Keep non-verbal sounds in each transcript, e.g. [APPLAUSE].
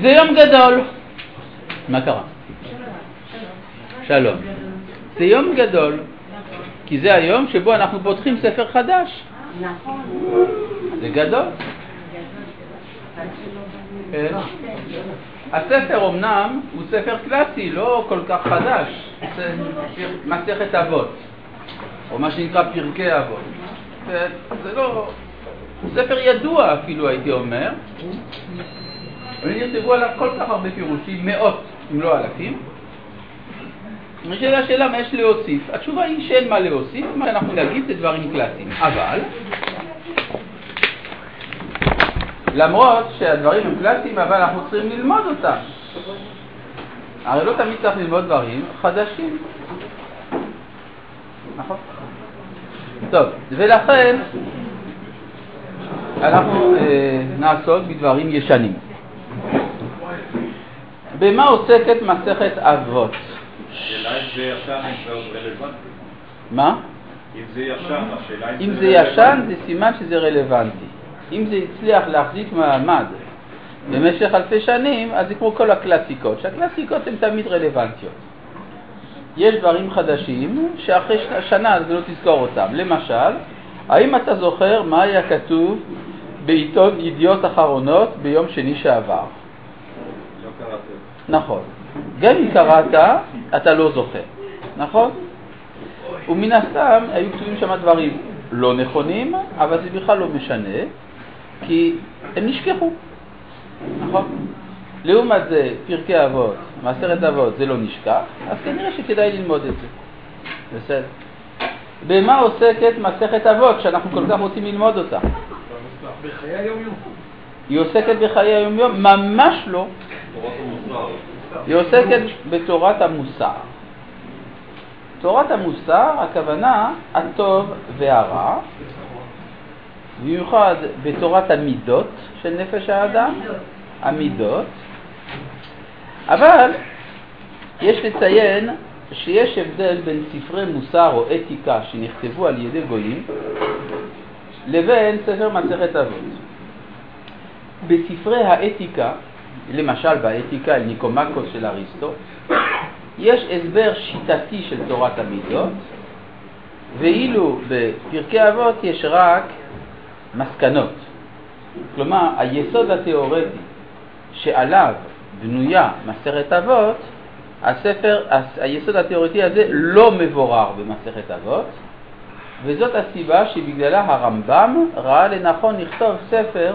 זה יום גדול. מה קרה? שלום. זה יום גדול, כי זה היום שבו אנחנו פותחים ספר חדש. זה גדול. כן. הספר אמנם הוא ספר קלאסי, לא כל כך חדש, זה מסכת אבות, או מה שנקרא פרקי אבות. זה לא... ספר ידוע אפילו הייתי אומר, ונכתבו עליו כל כך הרבה פירושים, מאות אם לא אלפים. נשאלה השאלה מה יש להוסיף. התשובה היא שאין מה להוסיף, מה שאנחנו נגיד זה דברים קלאסיים. אבל למרות שהדברים הם קלאסיים, אבל אנחנו צריכים ללמוד אותם. הרי לא תמיד צריך ללמוד דברים חדשים. נכון? טוב, ולכן אנחנו אה, נעסוק בדברים ישנים. במה עוסקת מסכת אבות? מה? אם זה ישן, אם זה ישן זה סימן שזה רלוונטי. אם זה הצליח להחזיק מעמד במשך אלפי שנים, אז זה כמו כל הקלאסיקות, שהקלאסיקות הן תמיד רלוונטיות. יש דברים חדשים שאחרי שנה אז לא תזכור אותם. למשל, האם אתה זוכר מה היה כתוב בעיתון ידיעות אחרונות ביום שני שעבר? נכון. גם אם קראת, אתה לא זוכר, נכון? ומן הסתם היו כתובים שם דברים לא נכונים, אבל זה בכלל לא משנה, כי הם נשכחו, נכון? לעומת זה, פרקי אבות, מעשרת אבות, זה לא נשכח, אז כנראה שכדאי ללמוד את זה. בסדר. במה עוסקת מסכת אבות, שאנחנו כל כך רוצים ללמוד אותה? בחיי היום-יום. היא עוסקת בחיי היום-יום? ממש לא. היא עוסקת בתורת המוסר. תורת המוסר, הכוונה הטוב והרע, במיוחד בתורת המידות של נפש האדם, המידות, אבל יש לציין שיש הבדל בין ספרי מוסר או אתיקה שנכתבו על ידי גויים לבין ספר מסכת אבות. בספרי האתיקה, למשל באתיקה אל ניקומקוס של אריסטו, יש הסבר שיטתי של תורת המידות, ואילו בפרקי אבות יש רק מסקנות. כלומר, היסוד התיאורטי שעליו בנויה מסכת אבות, הספר, היסוד התיאורטי הזה לא מבורר במסכת אבות, וזאת הסיבה שבגללה הרמב"ם ראה לנכון לכתוב ספר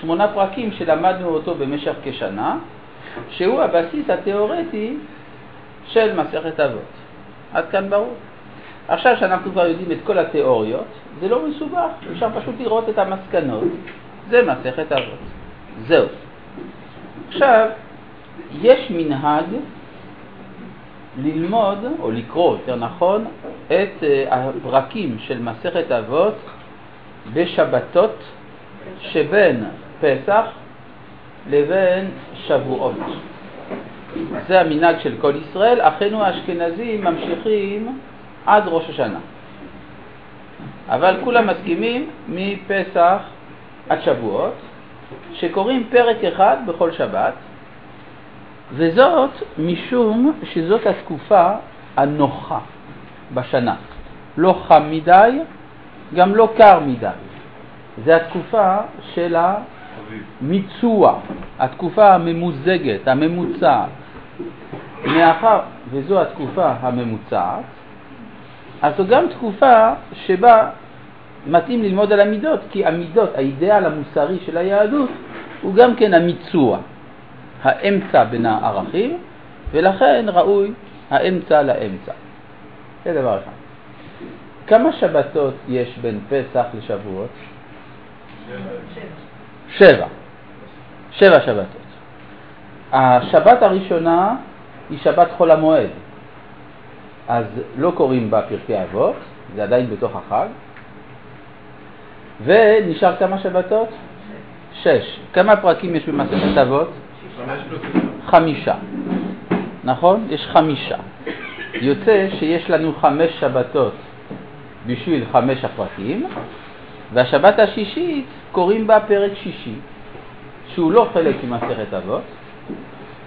שמונה פרקים שלמדנו אותו במשך כשנה, שהוא הבסיס התיאורטי של מסכת אבות. עד כאן ברור. עכשיו שאנחנו כבר יודעים את כל התיאוריות, זה לא מסובך, אפשר פשוט לראות את המסקנות, זה מסכת אבות. זהו. עכשיו, יש מנהג ללמוד, או לקרוא, יותר נכון, את אה, הפרקים של מסכת אבות בשבתות שבין פסח לבין שבועות. זה המנהג של כל ישראל, אחינו האשכנזים ממשיכים עד ראש השנה. אבל כולם מסכימים מפסח עד שבועות, שקוראים פרק אחד בכל שבת, וזאת משום שזאת התקופה הנוחה בשנה. לא חם מדי, גם לא קר מדי. זה התקופה של המיצוע, התקופה הממוזגת, הממוצעת. מאחר וזו התקופה הממוצעת, אז זו גם תקופה שבה מתאים ללמוד על המידות, כי המידות, האידאל המוסרי של היהדות, הוא גם כן המיצוע, האמצע בין הערכים, ולכן ראוי האמצע לאמצע. זה דבר אחד. כמה שבתות יש בין פסח לשבועות? שבע. שבע שבתות. השבת הראשונה היא שבת חול המועד, אז לא קוראים בה פרקי אבות, זה עדיין בתוך החג, ונשאר כמה שבתות? שש. כמה פרקים יש במסכת אבות? חמישה. נכון? יש חמישה. יוצא שיש לנו חמש שבתות בשביל חמש הפרקים, והשבת השישית קוראים בה פרק שישי. שהוא לא חלק ממסכת אבות,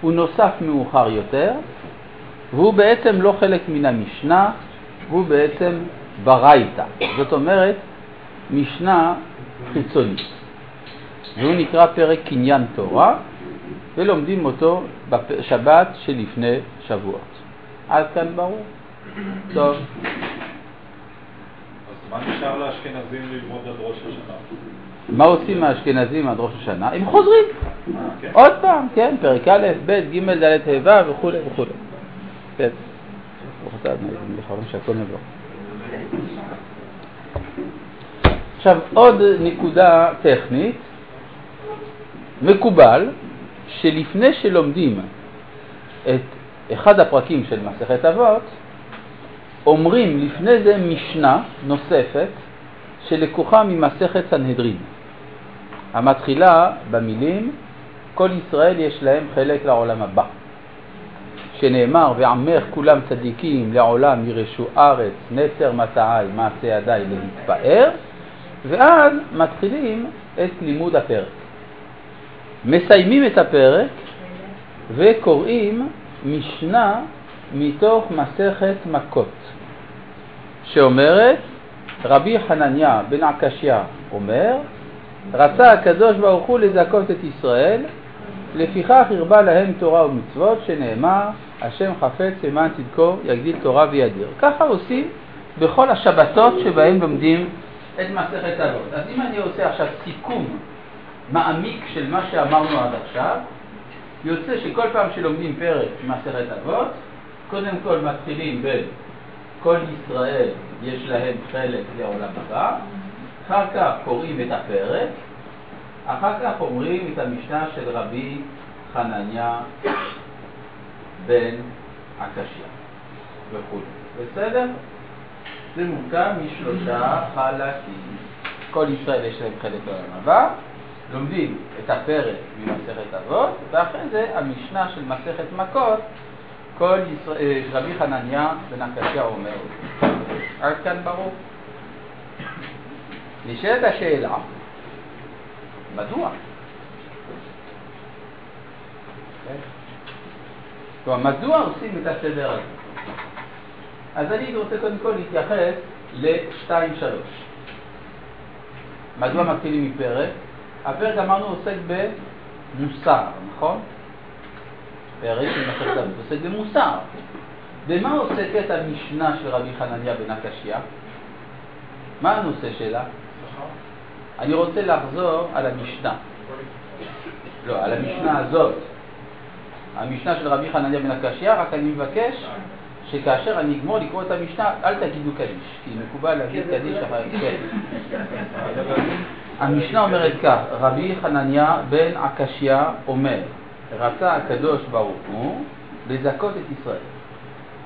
הוא נוסף מאוחר יותר, והוא בעצם לא חלק מן המשנה, הוא בעצם ברייתא. זאת אומרת, משנה חיצונית. והוא נקרא פרק קניין תורה, ולומדים אותו בשבת שלפני שבועות. עד כאן ברור? טוב. מה נשאר לאשכנזים ללמוד עד ראש השנה? מה עושים האשכנזים עד ראש השנה? הם חוזרים. כן. עוד פעם, כן, פרק א', ב', ג', ד', ה', וכו' וכו'. כן. עכשיו, עוד נקודה טכנית. מקובל שלפני שלומדים את אחד הפרקים של מסכת אבות, אומרים לפני זה משנה נוספת שלקוחה ממסכת סנהדרין, המתחילה במילים כל ישראל יש להם חלק לעולם הבא, שנאמר ועמך כולם צדיקים לעולם ירשו ארץ נצר מטעי מעשה ידיי להתפאר, ואז מתחילים את לימוד הפרק. מסיימים את הפרק וקוראים משנה מתוך מסכת מכות, שאומרת, רבי חנניה בן עקשיא אומר, רצה הקדוש ברוך הוא לזכות את ישראל, לפיכך הרבה להם תורה ומצוות, שנאמר, השם חפץ למען צדקו יגדיל תורה וידיר. ככה עושים בכל השבתות שבהם לומדים את מסכת אבות. אז אם אני עושה עכשיו סיכום מעמיק של מה שאמרנו עד עכשיו, יוצא שכל פעם שלומדים פרק ממסכת אבות, קודם כל מתחילים בין כל ישראל יש להם חלק לעולם הבא, אחר כך קוראים את הפרק, אחר כך אומרים את המשנה של רבי חנניה בן הקשיא וכו'. בסדר? זה מורכב משלושה חלקים. כל ישראל יש להם חלק לעולם הבא, לומדים את הפרק ממסכת אבות, ואחרי זה המשנה של מסכת מכות, כל ישראל, אה, רבי חנניה בן הקשיא אומר. עד כאן ברור. נשאלת השאלה, מדוע? כלומר, מדוע עושים את הסדר הזה? אז אני רוצה קודם כל להתייחס ל-2-3. מדוע מתחילים מפרק? הפרק אמרנו עוסק במוסר, נכון? של מסכת אבות עוסק במוסר. במה עוסקת המשנה של רבי חנניה בן הקשיא? מה הנושא שלה? אני רוצה לחזור על המשנה. לא, על המשנה הזאת. המשנה של רבי חנניה בן הקשיא, רק אני מבקש שכאשר אני אגמור לקרוא את המשנה, אל תגידו קדיש, כי מקובל להגיד קדיש אחר כן. [LAUGHS] המשנה אומרת כך, רבי חנניה בן עקשיא אומר, רצה הקדוש ברוך הוא לזכות את ישראל.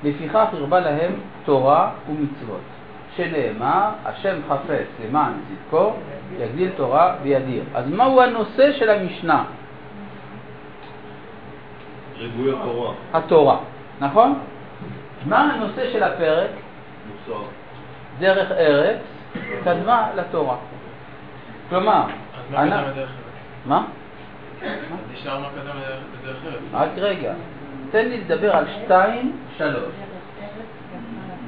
לפיכך הרבה להם תורה ומצוות, שנאמר, השם חפץ למען צדקו, יגדיל תורה וידיר. אז מהו הנושא של המשנה? ריבוי התורה. התורה, נכון? מה הנושא של הפרק? מוסר. דרך ארץ קדמה לתורה. כלומר, אז מה אני- קדם לדרך ארץ? מה? אז נשאר מה קדם לדרך- לדרך ארץ. רק רגע, תן לי לדבר על שתיים, שלוש.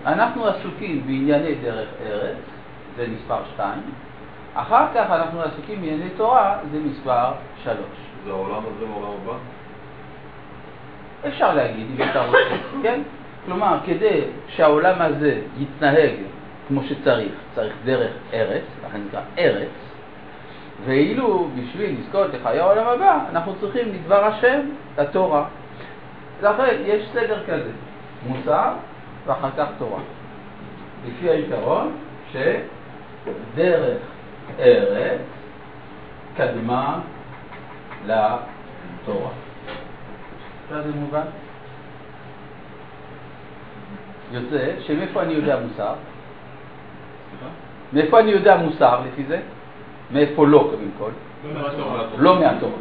אנחנו עסוקים בענייני דרך ארץ, זה מספר שתיים, אחר כך אנחנו עסוקים בענייני תורה, זה מספר שלוש. זה העולם הזה מעולם הבא? אפשר להגיד אם אתה רוצה, כן? כלומר, כדי שהעולם הזה יתנהג כמו שצריך, צריך דרך ארץ, לכן נקרא ארץ, ואילו בשביל לזכות לחיי העולם הבא, אנחנו צריכים לדבר השם, לתורה. לכן יש סדר כזה, מוסר ואחר כך תורה. לפי העיקרון שדרך ארץ קדמה לתורה. עכשיו זה מובן? יוצא שמאיפה אני יודע מוסר? מאיפה אני יודע מוסר לפי זה? מאיפה לא קודם כל? לא מהתורה.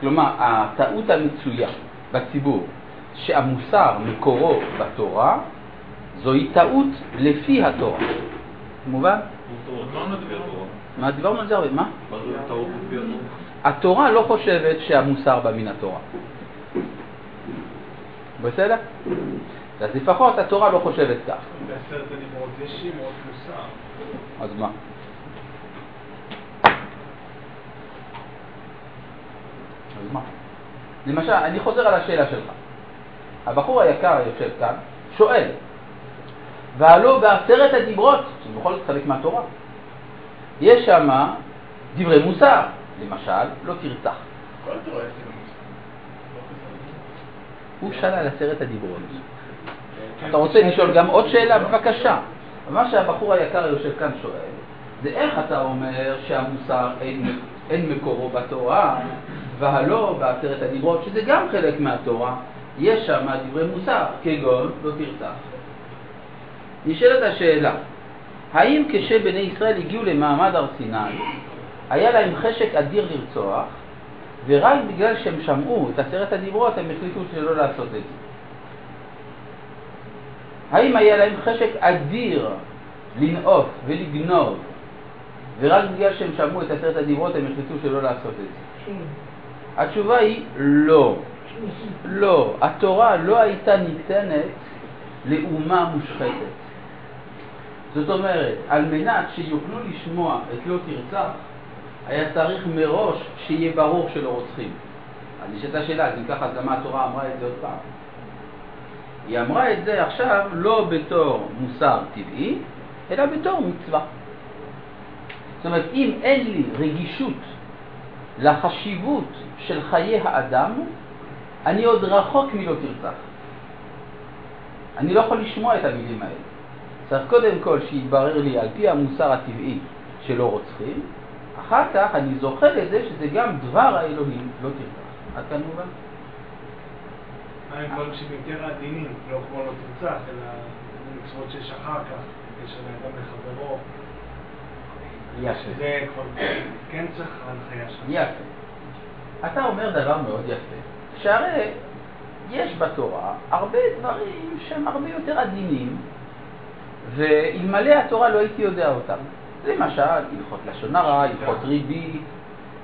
כלומר, הטעות המצויה בציבור שהמוסר מקורו בתורה, זוהי טעות לפי התורה. מובן? מה דיברנו על זה הרבה? מה? התורה לא חושבת שהמוסר בא מן התורה. בסדר? אז לפחות התורה לא חושבת כך. בעשרת הדיברות יש שמות מוסר. אז מה? אז מה? למשל, אני חוזר על השאלה שלך. הבחור היקר היושב כאן שואל, והלא בעשרת הדיברות, שזה בכל זאת חלק מהתורה, יש שם דברי מוסר, למשל, לא תרצח. כל התורה יש כאילו מוסר. הוא שאל על עשרת הדיברות. אתה רוצה לשאול גם עוד שאלה? בבקשה. מה שהבחור היקר היושב כאן שואל, זה איך אתה אומר שהמוסר אין, אין מקורו בתורה, והלא בעשרת הדיברות, שזה גם חלק מהתורה, יש שם דברי מוסר, כגון לא תרצח. נשאלת השאלה, האם כשבני ישראל הגיעו למעמד הר סיני, היה להם חשק אדיר לרצוח, ורק בגלל שהם שמעו את עשרת הדיברות הם החליטו שלא לעשות את זה? האם היה להם חשק אדיר לנאוף ולגנוב, ורק בגלל שהם שמעו את עשרת הדיברות הם החליטו שלא לעשות את זה? התשובה היא לא. לא. התורה לא הייתה ניתנת לאומה מושחתת. זאת אומרת, על מנת שיוכלו לשמוע את לא תרצח, היה צריך מראש שיהיה ברור שלא רוצחים. אז נשאלת השאלה, אז אם ככה, אז למה התורה אמרה את זה עוד פעם? היא אמרה את זה עכשיו לא בתור מוסר טבעי, אלא בתור מצווה. זאת אומרת, אם אין לי רגישות לחשיבות של חיי האדם, אני עוד רחוק מלא תרצח. אני לא יכול לשמוע את המילים האלה. צריך קודם כל שיתברר לי על פי המוסר הטבעי שלא רוצחים, אחר כך אני זוכה לזה שזה גם דבר האלוהים, לא תרצח. עד כאן מובן? מה עם דברים שהם יותר לא כמו לא תרצח, אלא מצוות שיש אחר כך, בקשר לאדם לחברו, יפה. כן צריך הנחיה שם. יפה. אתה אומר דבר מאוד יפה, שהרי יש בתורה הרבה דברים שהם הרבה יותר עדינים, ואלמלא התורה לא הייתי יודע אותם. למשל, הלכות לשון הרע, הלכות ריבית,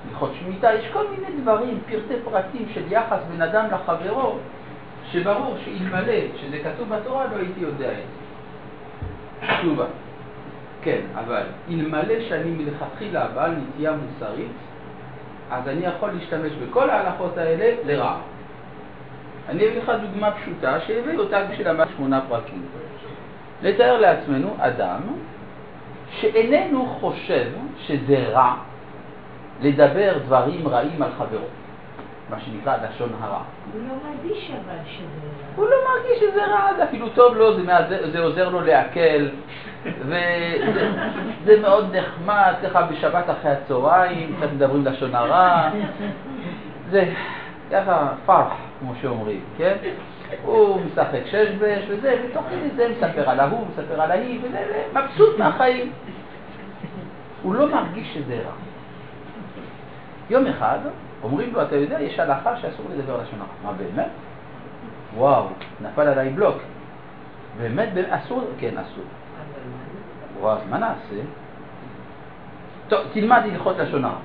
הלכות שמיטה, יש כל מיני דברים, פרטי פרטים של יחס בין אדם לחברו, שברור שאלמלא שזה כתוב בתורה לא הייתי יודע את זה. תשובה. כן, אבל אלמלא שאני מלכתחילה בעל נטייה מוסרית, אז אני יכול להשתמש בכל ההלכות האלה לרעה. אני אביא לך דוגמה פשוטה שהביא אותה בשביל המאה שמונה פרקים. לתאר לעצמנו אדם שאיננו חושב שזה רע לדבר דברים רעים על חברו, מה שנקרא לשון הרע. הוא לא מרגיש אבל שזה... הוא לא מרגיש שזה רע, אפילו טוב לו, זה, זה עוזר לו לעכל, וזה זה מאוד נחמד, ככה בשבת אחרי הצהריים, קצת מדברים לשון הרע, זה ככה פרח, כמו שאומרים, כן? הוא משחק שש בש וזה, ותוך כדי זה מספר על ההוא, מספר על ההיא, וזה זה מבסוט מהחיים. הוא לא מרגיש שזה רע. יום אחד אומרים לו, אתה יודע, יש הלכה שאסור לדבר לשון הרע. מה באמת? וואו, נפל עליי בלוק. באמת, באמת, אסור? כן, אסור. וואו, אז מה נעשה? טוב, תלמד הלכות לשון הרע.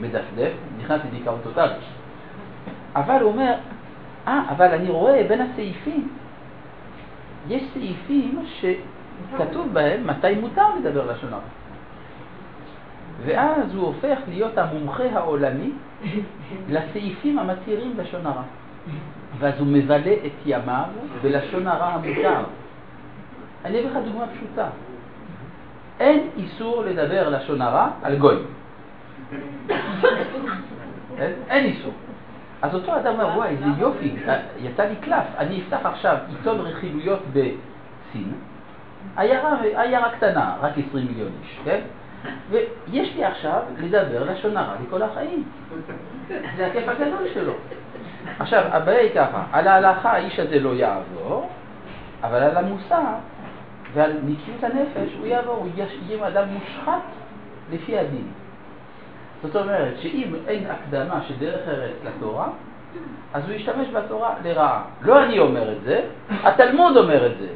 מדפדף, נכנס לדיכאון טוטאלי. אבל הוא אומר, אה, אבל אני רואה בין הסעיפים, יש סעיפים שכתוב בהם מתי מותר לדבר לשון הרע. ואז הוא הופך להיות המומחה העולמי לסעיפים המתירים לשון הרע. ואז הוא מבלה את ימיו בלשון הרע המותר. אני אביא לך דוגמה פשוטה. אין איסור לדבר לשון הרע על גוי. אין, אין איסור. אז אותו אדם אומר, וואי, איזה יופי, יצא לי קלף, אני אפתח עכשיו עיתון רכילויות בסין, עיירה, עיירה קטנה, רק 20 מיליון איש, כן? ויש לי עכשיו לדבר לשון הרע לכל החיים. זה הכיף הגדול שלו. עכשיו, הבעיה היא ככה, על ההלכה האיש הזה לא יעבור, אבל על המוסר ועל נקיות הנפש הוא יעבור, הוא יהיה אדם מושחת לפי הדין. זאת אומרת שאם אין הקדמה של דרך ארץ לתורה, אז הוא ישתמש בתורה לרעה. לא אני אומר את זה, התלמוד אומר את זה.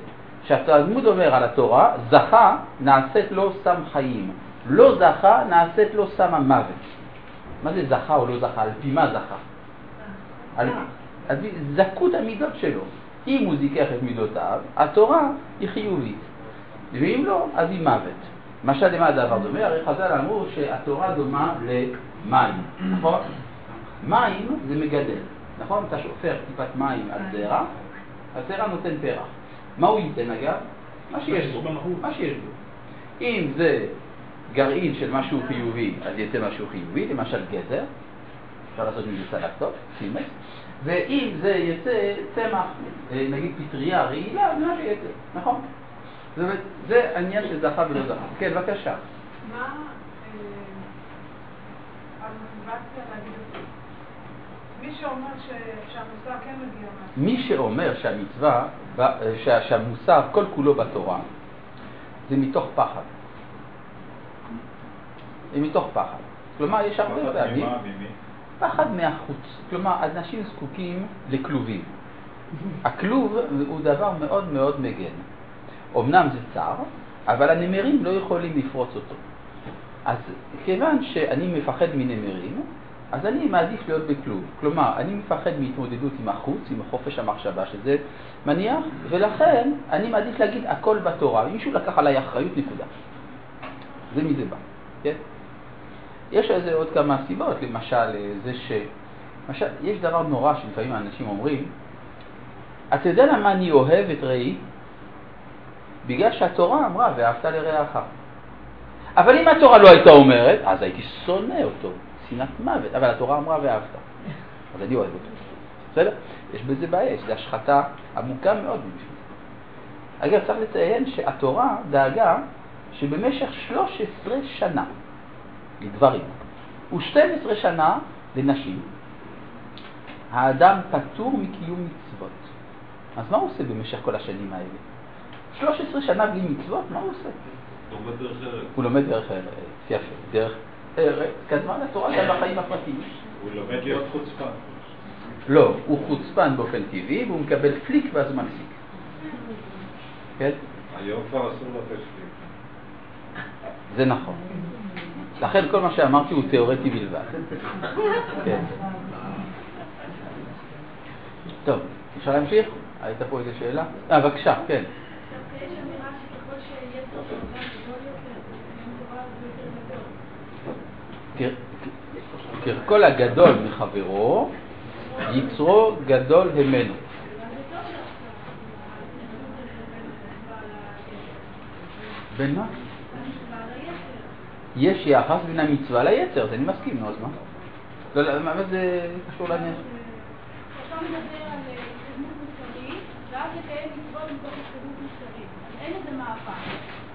שהתלמוד אומר על התורה, זכה נעשית לו סם חיים. לא זכה, נעשית לו סם מוות. מה זה זכה או לא זכה? על פי מה זכה? על על זכות המידות שלו. אם הוא זיכך את מידותיו, התורה היא חיובית. ואם לא, אז היא מוות. משל למה הדבר דומה? הרי חז"ל אמרו שהתורה דומה למים, נכון? מים זה מגדל, נכון? אתה שופך טיפת מים על זרע, הזרע נותן פרח. מה הוא ייתן אגב? מה שיש בו. מה שיש בו. אם זה גרעין של משהו חיובי, אז יצא משהו חיובי, למשל גזר, אפשר לעשות מזה סלט טוב, ואם זה יצא צמח, אה, נגיד פטריה רעילה, זה מה שיצא, נכון? זאת אומרת, זה העניין של זכה ולא זכה. כן, בבקשה. מה אה, המוטיבציה להגיד את זה? מי שאומר כן מגיע מהשם, מי שאומר שהמצווה, שה- שהמוסר כל כולו בתורה, זה מתוך פחד. זה מתוך פחד. כלומר, יש הרבה פחד פעמים... פחד מהחוץ. כלומר, אנשים זקוקים לכלובים. [LAUGHS] הכלוב הוא דבר מאוד מאוד מגן. אמנם זה צר, אבל הנמרים לא יכולים לפרוץ אותו. אז כיוון שאני מפחד מנמרים, אז אני מעדיף להיות בכלוב. כלומר, אני מפחד מהתמודדות עם החוץ, עם חופש המחשבה שזה מניח, ולכן אני מעדיף להגיד הכל בתורה. מישהו לקח עליי אחריות, נקודה. זה מזה בא, כן? יש לזה עוד כמה סיבות, למשל אה, זה ש... למשל, יש דבר נורא שלפעמים האנשים אומרים, אתה יודע למה אני אוהב את רעי? בגלל שהתורה אמרה, ואהבת לרעך. אבל אם התורה לא הייתה אומרת, אז הייתי שונא אותו, שנאת מוות, אבל התורה אמרה ואהבת. אז אני אוהב אותו. בסדר? יש בזה בעיה, יש לזה השחתה עמוקה מאוד. אגב, צריך לציין שהתורה דאגה שבמשך 13 שנה לגברים ו-12 שנה לנשים, האדם פטור מקיום מצוות. אז מה הוא עושה במשך כל השנים האלה? 13 שנה בלי מצוות, מה הוא עושה? לומד דרך ארץ. הוא לומד דרך ארץ, יפה, דרך ארץ, כזמן התורה גם בחיים הפרטיים. הוא לומד להיות חוצפן. לא, הוא חוצפן באופן טבעי והוא מקבל פליק ואז הוא מפסיק. כן? היום כבר אסור לתת שלי. זה נכון. לכן כל מה שאמרתי הוא תיאורטי בלבד. כן. טוב, אפשר להמשיך? הייתה פה איזו שאלה? אה, בבקשה, כן. דווקא יש אמירה שככל שיהיה טוב יותר גדול יותר, תורה יותר גדול. כ- ככל הגדול מחברו, יצרו גדול ממנו. בין מה? יש יחס בין המצווה ליצר, אז אני מסכים, נו, אז מה? לא, לא, מה זה קשור לעניין? אתה מדבר על אה, התקדמות מוסרית, ואז לקיים מצוות מתוך התקדמות מוסרית. אז אין איזה מהפך.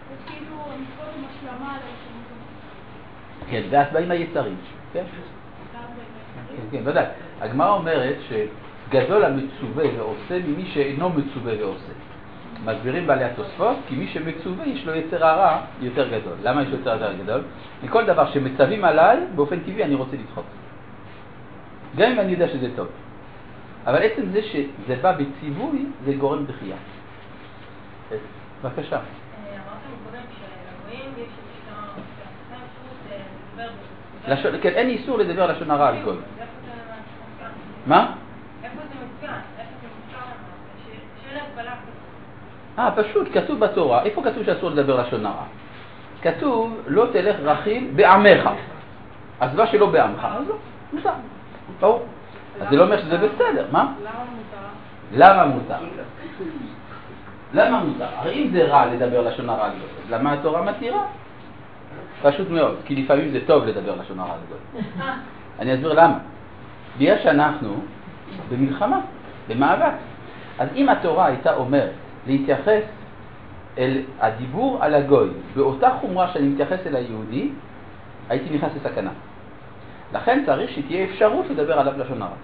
זה כאילו השלמה להתקדמות המוסרית. כן, ואז באים היצרים. כן, כן, כן, ודאי. הגמרא אומרת שגדול המצווה ועושה ממי שאינו מצווה ועושה. מסבירים בעלי התוספות, כי מי שמצווה יש לו יצר הרע יותר גדול. למה יש לו יצר הרע גדול? מכל דבר שמצווים עליי, באופן טבעי אני רוצה לדחות. גם אם אני יודע שזה טוב. אבל עצם זה שזה בא בציווי, זה גורם דחייה. כן, בבקשה. לשון, כן, אין איסור לדבר לשון הרע על גוי. מה? איפה זה מצוין? איפה זה מותר לנו? ש- שאין הגבלה כזאת. אה, פשוט, כתוב בתורה, איפה כתוב שאסור לדבר לשון הרע? כתוב, לא תלך רכיל בעמך. אז מה שלא בעמך, אז לא, מותר. ברור. אז זה לא אומר שזה בסדר, מה? למה מותר? למה מותר? הרי אם זה רע לדבר לשון הרע על למה התורה מתירה? פשוט מאוד, כי לפעמים זה טוב לדבר לשון הרע על. אני אסביר למה. בגלל שאנחנו במלחמה, במאבק. אז אם התורה הייתה אומרת להתייחס אל הדיבור על הגוי באותה חומרה שאני מתייחס אל היהודי, הייתי נכנס לסכנה. לכן צריך שתהיה אפשרות לדבר עליו לשון הרע.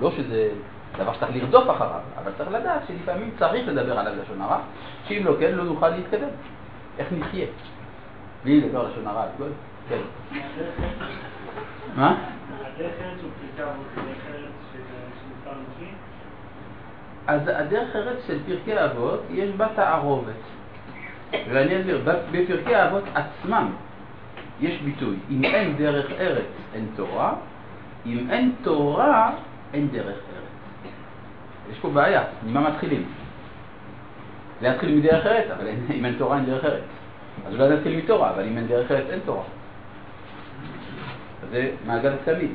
לא שזה דבר שצריך לרדוף אחריו, אבל צריך לדעת שלפעמים צריך לדבר עליו לשון הרע, שאם לא כן לא נוכל להתקדם. איך נחיה? בלי לדבר לשון הרע על גוי? כן. מה? הדרך ארץ הוא פריקה אבות, דרך ארץ של מספר אנושי. אז הדרך ארץ של פרקי אבות, יש בה תערובת. ואני אסביר, בפרקי האבות עצמם יש ביטוי, אם אין דרך ארץ אין תורה, אם אין תורה אין דרך ארץ. יש פה בעיה, ממה מתחילים? להתחיל מדרך ארץ, אבל אין, אם אין תורה אין דרך ארץ. אז אולי נתחיל מתורה, אבל אם אין דרך ארץ אין תורה. זה מעגל תמיד.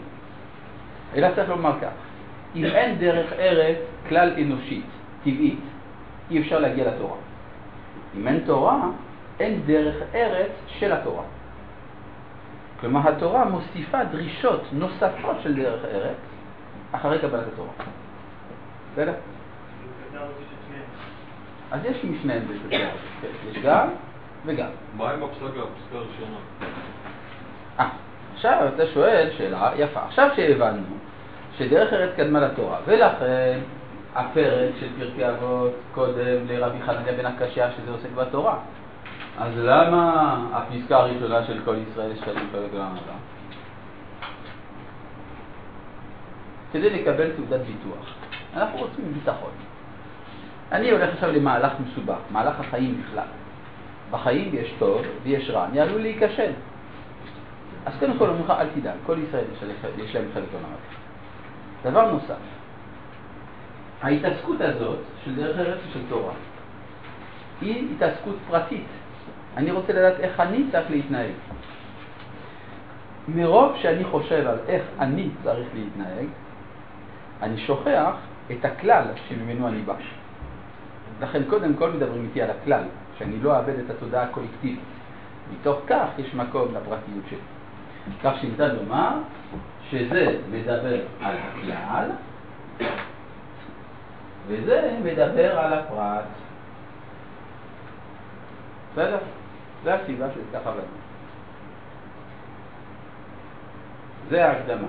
אלא צריך לומר כך, אם אין דרך ארץ כלל אנושית, טבעית, אי אפשר להגיע לתורה. אם אין תורה, אין דרך ארץ של התורה. כלומר, התורה מוסיפה דרישות נוספות של דרך ארץ אחרי קבלת התורה. בסדר? אז יש משניהם אבות. כן, יש גם וגם. מה עם הפסקה, הפסקה הראשונה? אה, עכשיו אתה שואל שאלה יפה. עכשיו שהבנו שדרך ארץ קדמה לתורה, ולכן הפרק של פרקי אבות קודם לרבי חנניה בן הקשיא שזה עוסק בתורה. אז למה הפסקה הראשונה של כל ישראל יש חלק פרק הבא? כדי לקבל תעודת ביטוח. אנחנו רוצים ביטחון. אני הולך עכשיו למהלך מסובך, מהלך החיים בכלל. בחיים יש טוב ויש רע, אני עלול להיכשל. אז קודם כל אומרים לך, אל תדאג, כל ישראל יש, להם חלק עולם. דבר נוסף, ההתעסקות הזאת של דרך ארץ ושל תורה היא התעסקות פרטית. אני רוצה לדעת איך אני צריך להתנהג. מרוב שאני חושב על איך אני צריך להתנהג, אני שוכח את הכלל שממנו אני בא. לכן קודם כל מדברים איתי על הכלל, שאני לא אאבד את התודעה הקולקטיבית. מתוך כך יש מקום לפרטיות שלי. כך שניתן לומר שזה מדבר על הכלל וזה מדבר על הפרט. בסדר? זה הסיבה של ככה בנו. זה ההקדמה.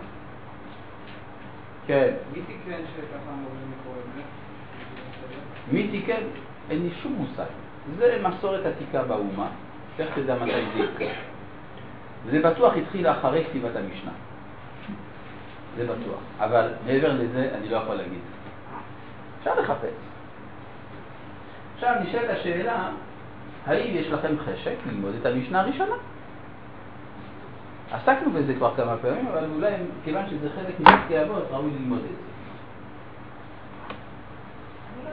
כן. מי תיקן שככה אמורים לקרוא את זה? מי תיקן? אין לי שום מושג. זה מסורת עתיקה באומה, איך תדע מתי זה יקרה. זה בטוח התחיל אחרי כתיבת המשנה. זה בטוח. אבל מעבר לזה אני לא יכול להגיד. אפשר לחפש. עכשיו נשאלת השאלה, האם יש לכם חשק ללמוד את המשנה הראשונה? עסקנו בזה כבר כמה פעמים, אבל אולי כיוון שזה חלק מפרקי אבות, ראוי ללמוד את זה. לא.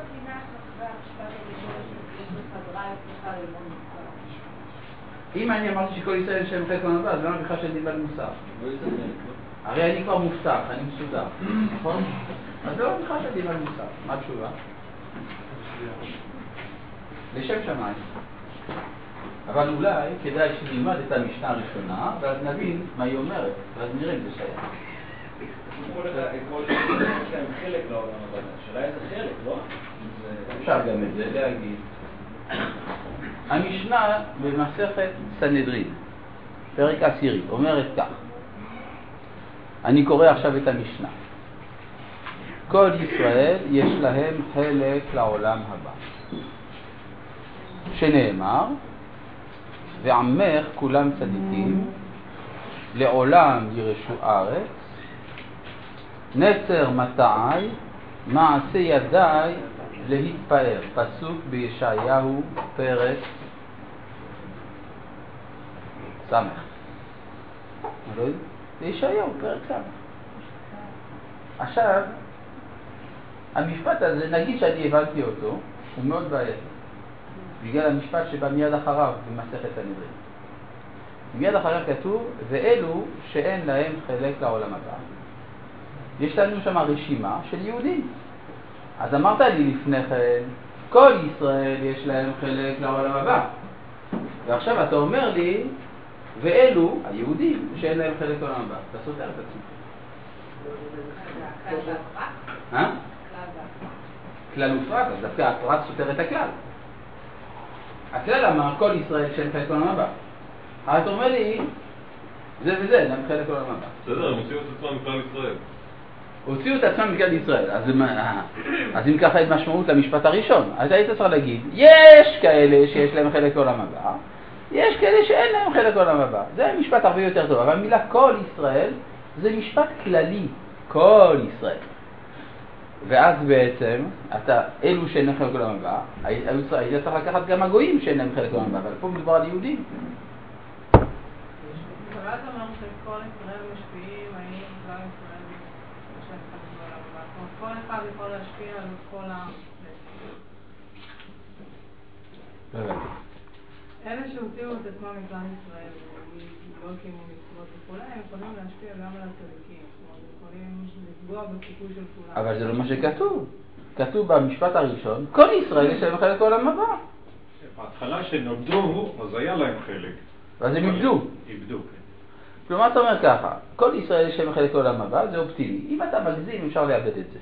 אם אני אמרתי שכל ישראל יש להם חלק מהמבא, אז למה בכלל שאני דיבר מוסר? הרי אני כבר מובטח, אני מסודר, נכון? אז לא שאני דיבר מוסר. מה התשובה? לשם שמיים. אבל אולי כדאי שנלמד את המשנה הראשונה, ואז נבין מה היא אומרת, ואז נראה אם זה שייך. כל ישראל יש להם חלק לעולם הבא. השאלה איזה חלק, לא? אפשר גם את זה להגיד. המשנה במסכת סנהדרין, פרק עשירי, אומרת כך, אני קורא עכשיו את המשנה. כל ישראל יש להם חלק לעולם הבא. שנאמר, ועמך כולם צדיקים, לעולם ירשו ארץ, נצר מטעי, מעשה ידיי להתפאר. פסוק בישעיהו, פרק ס'. יודע? בישעיהו, פרק ס'. עכשיו, המשפט הזה, נגיד שאני הבנתי אותו, הוא מאוד בעייתי. בגלל המשפט שבא מיד אחריו במסכת הנדרים. מיד אחריו כתוב, ואלו שאין להם חלק לעולם הבא. יש לנו שם רשימה של יהודים. אז אמרת לי לפני כן, כל ישראל יש להם חלק לעולם הבא. ועכשיו אתה אומר לי, ואלו, היהודים, שאין להם חלק לעולם הבא. אתה סותר את עצמך. אה? כלל ופרט, אז דווקא הפרט סותר את הכלל. הכלל אמר כל ישראל שאין חלק לעולם הבא. אתה אומר לי, זה וזה, אין להם חלק לעולם הבא. בסדר, הם הוציאו את עצמם מכלל ישראל. הוציאו את עצמם מכלל ישראל. אז, אם ככה את משמעות למשפט הראשון, אז היית צריך להגיד, יש כאלה שיש להם חלק לעולם הבא, יש כאלה שאין להם חלק לעולם הבא. זה משפט הרבה יותר טוב, אבל המילה כל ישראל זה משפט כללי, כל ישראל. ואז בעצם, אתה, אלו שאין להם חלק לעולם הבא, היית צריך לקחת גם הגויים שאין להם חלק לעולם הבא, אבל פה מדובר על יהודים. כל אלה שהוציאו את עצמם מכלל ישראל, לא הקימו מצוות וכולי, הם יכולים להשפיע גם על הצדיקים. זאת אומרת, יכולים לפגוע בסיכוי של כולם. אבל זה לא מה שכתוב. כתוב במשפט הראשון, כל ישראל יש להם חלק בעולם הבא. בהתחלה שנולדו, אז היה להם חלק. ואז הם איבדו. איבדו, כן. כלומר, אתה אומר ככה, כל ישראל יש להם חלק בעולם הבא, זה אופטימי. אם אתה מגזים, אפשר לאבד את זה.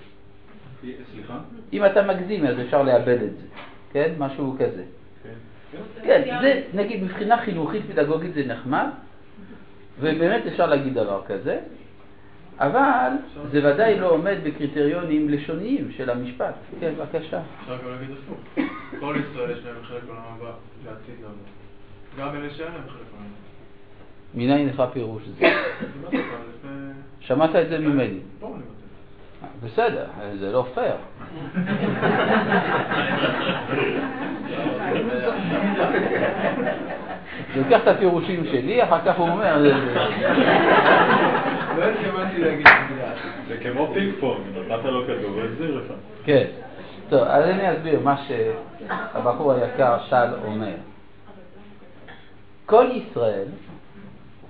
סליחה? אם אתה מגזים, אז אפשר לאבד את זה. כן? משהו כזה. כן. זה, נגיד, מבחינה חינוכית פדגוגית זה נחמד, ובאמת אפשר להגיד דבר כזה, אבל זה ודאי לא עומד בקריטריונים לשוניים של המשפט. כן, בבקשה. אפשר גם להגיד הפוך. כל ישראל יש להם חלק בעולם הבא, לעתיד לבוא. גם אלה שאין להם חלק בעולם הבא. מניין לך פירוש זה? [COUGHS] לפני... שמעת את זה ממני. בסדר, זה לא פייר. הוא לוקח את הפירושים שלי, אחר כך הוא אומר... זה- זה- לא התכוונתי להגיד מילה. זה כמו פינג פונג, נתת לו כדור והחזיר לך. כן. טוב, אז אני אסביר מה שהבחור היקר טל אומר. כל ישראל,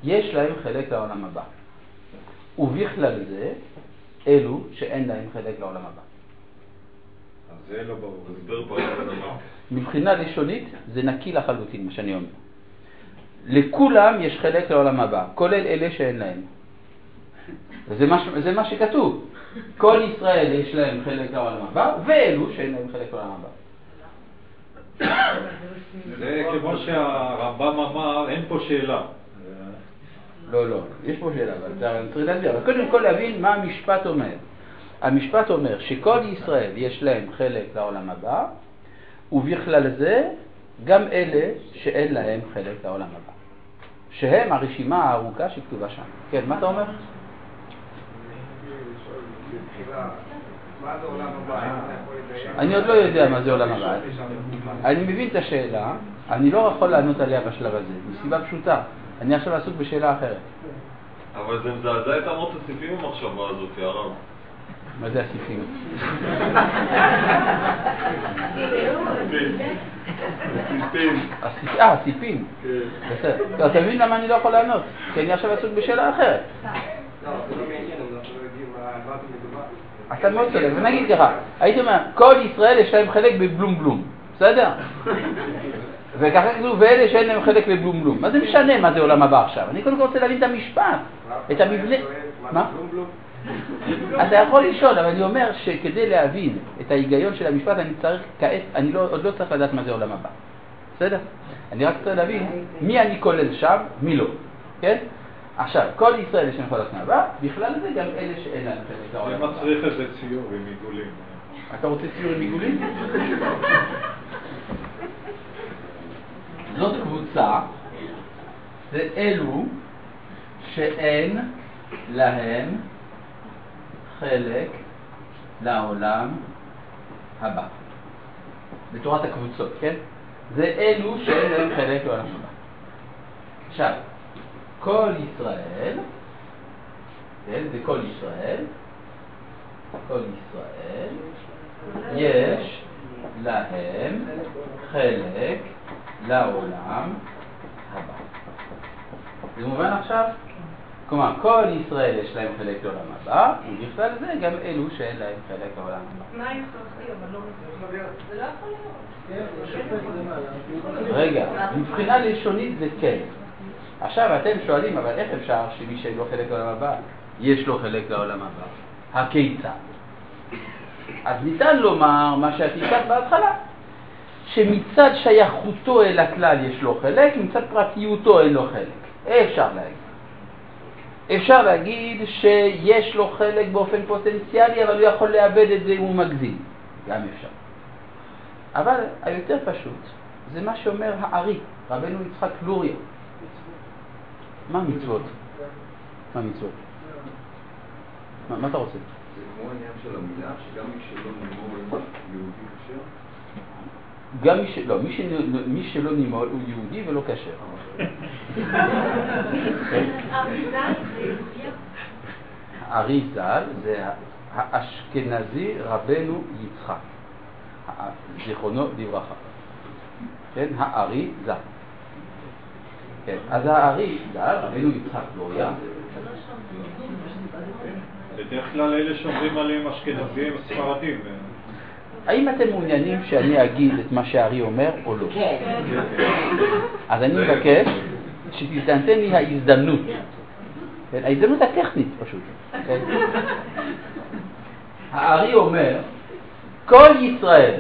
יש להם חלק לעולם הבא. ובכלל זה, אלו שאין להם חלק לעולם הבא. זה לא ברור. מבחינה לשונית זה נקי לחלוטין, מה שאני אומר. לכולם יש חלק לעולם הבא, כולל אלה שאין להם. זה מה, זה מה שכתוב. כל ישראל יש להם חלק לעולם הבא, ואלו שאין להם חלק לעולם הבא. זה כמו שהרמב"ם אמר, אין פה שאלה. לא, לא, יש פה שאלה, אבל צריך להסביר. אבל קודם כל להבין מה המשפט אומר. המשפט אומר שכל ישראל יש להם חלק לעולם הבא, ובכלל זה גם אלה שאין להם חלק לעולם הבא. שהם הרשימה הארוכה שכתובה שם. כן, מה אתה אומר? אני עוד לא יודע מה זה עולם הבא. אני מבין את השאלה, אני לא יכול לענות עליה בשלב הזה, מסיבה פשוטה. אני עכשיו עסוק בשאלה אחרת. אבל זה מזעזע את אמות הסיפים המחשבה הזאת, יא הרב. מה זה הסיפים? סיפים. הסיפ- אה, הסיפים. בסדר. לא, אתה מבין למה אני לא יכול לענות? כי אני עכשיו עסוק בשאלה אחרת. לא, לא. אתה מאוד צודק, ונגיד ככה, הייתי אומר, כל ישראל יש להם חלק בבלום בלום, בסדר? וככה כתוב, ואלה שאין להם חלק בבלום בלום. מה זה משנה מה זה עולם הבא עכשיו? אני קודם כל רוצה להבין את המשפט, את המבנה. מה? אתה יכול לשאול, אבל אני אומר שכדי להבין את ההיגיון של המשפט, אני צריך כעת, אני לא, עוד לא צריך לדעת מה זה עולם הבא. בסדר? אני רק צריך להבין מי אני כולל שם, מי לא. כן? עכשיו, כל ישראל יש להם חלק מהבא, בכלל זה גם אלה שאין להם חלק זה לעולם הבא. מצריך איזה ציור עם עיגולים. אתה רוצה ציור עם עיגולים? זאת קבוצה, זה אלו שאין להם חלק לעולם הבא. בתורת הקבוצות, כן? זה אלו שאין להם חלק לעולם הבא. עכשיו, כל ישראל, כן, זה כל ישראל, כל ישראל, יש להם חלק לעולם הבא. זה מובן עכשיו? כלומר, כל ישראל יש להם חלק לעולם הבא, ובכלל זה גם אלו שאין להם חלק לעולם הבא. תנאי הכרחי, אבל לא. זה לא יכול להיות. רגע, מבחינה לשונית זה כן. עכשיו אתם שואלים, אבל איך אפשר שמי שאין לו חלק לעולם הבא, יש לו חלק לעולם הבא? הכיצד? אז ניתן לומר מה שאת הצעת בהתחלה, שמצד שייכותו אל הכלל יש לו חלק, מצד פרטיותו אין לו חלק. אפשר להגיד. אפשר להגיד שיש לו חלק באופן פוטנציאלי, אבל הוא יכול לאבד את זה אם הוא מגזים. גם אפשר. אבל היותר פשוט, זה מה שאומר הארי, רבנו יצחק לוריה. מה מצוות? מה מצוות? מה, אתה רוצה? זה כמו העניין של המילה, שגם מי שלא נאמר יהודי כשר? גם מי, ש... לא, מי, ש... מי שלא נימול הוא יהודי ולא כשר. הארי ז"ל זה האשכנזי רבנו יצחק, זיכרונו לברכה. כן, הארי ז"ל. כן, אז הארי ז"ל, רבנו יצחק גוריה, בדרך כלל אלה שאומרים עליהם אשכנזים ספרדים. האם אתם מעוניינים שאני אגיד את מה שהארי אומר או לא? כן. אז אני מבקש שתינתן לי ההזדמנות, כן, ההזדמנות הטכנית פשוט. כן? הארי אומר, כל ישראל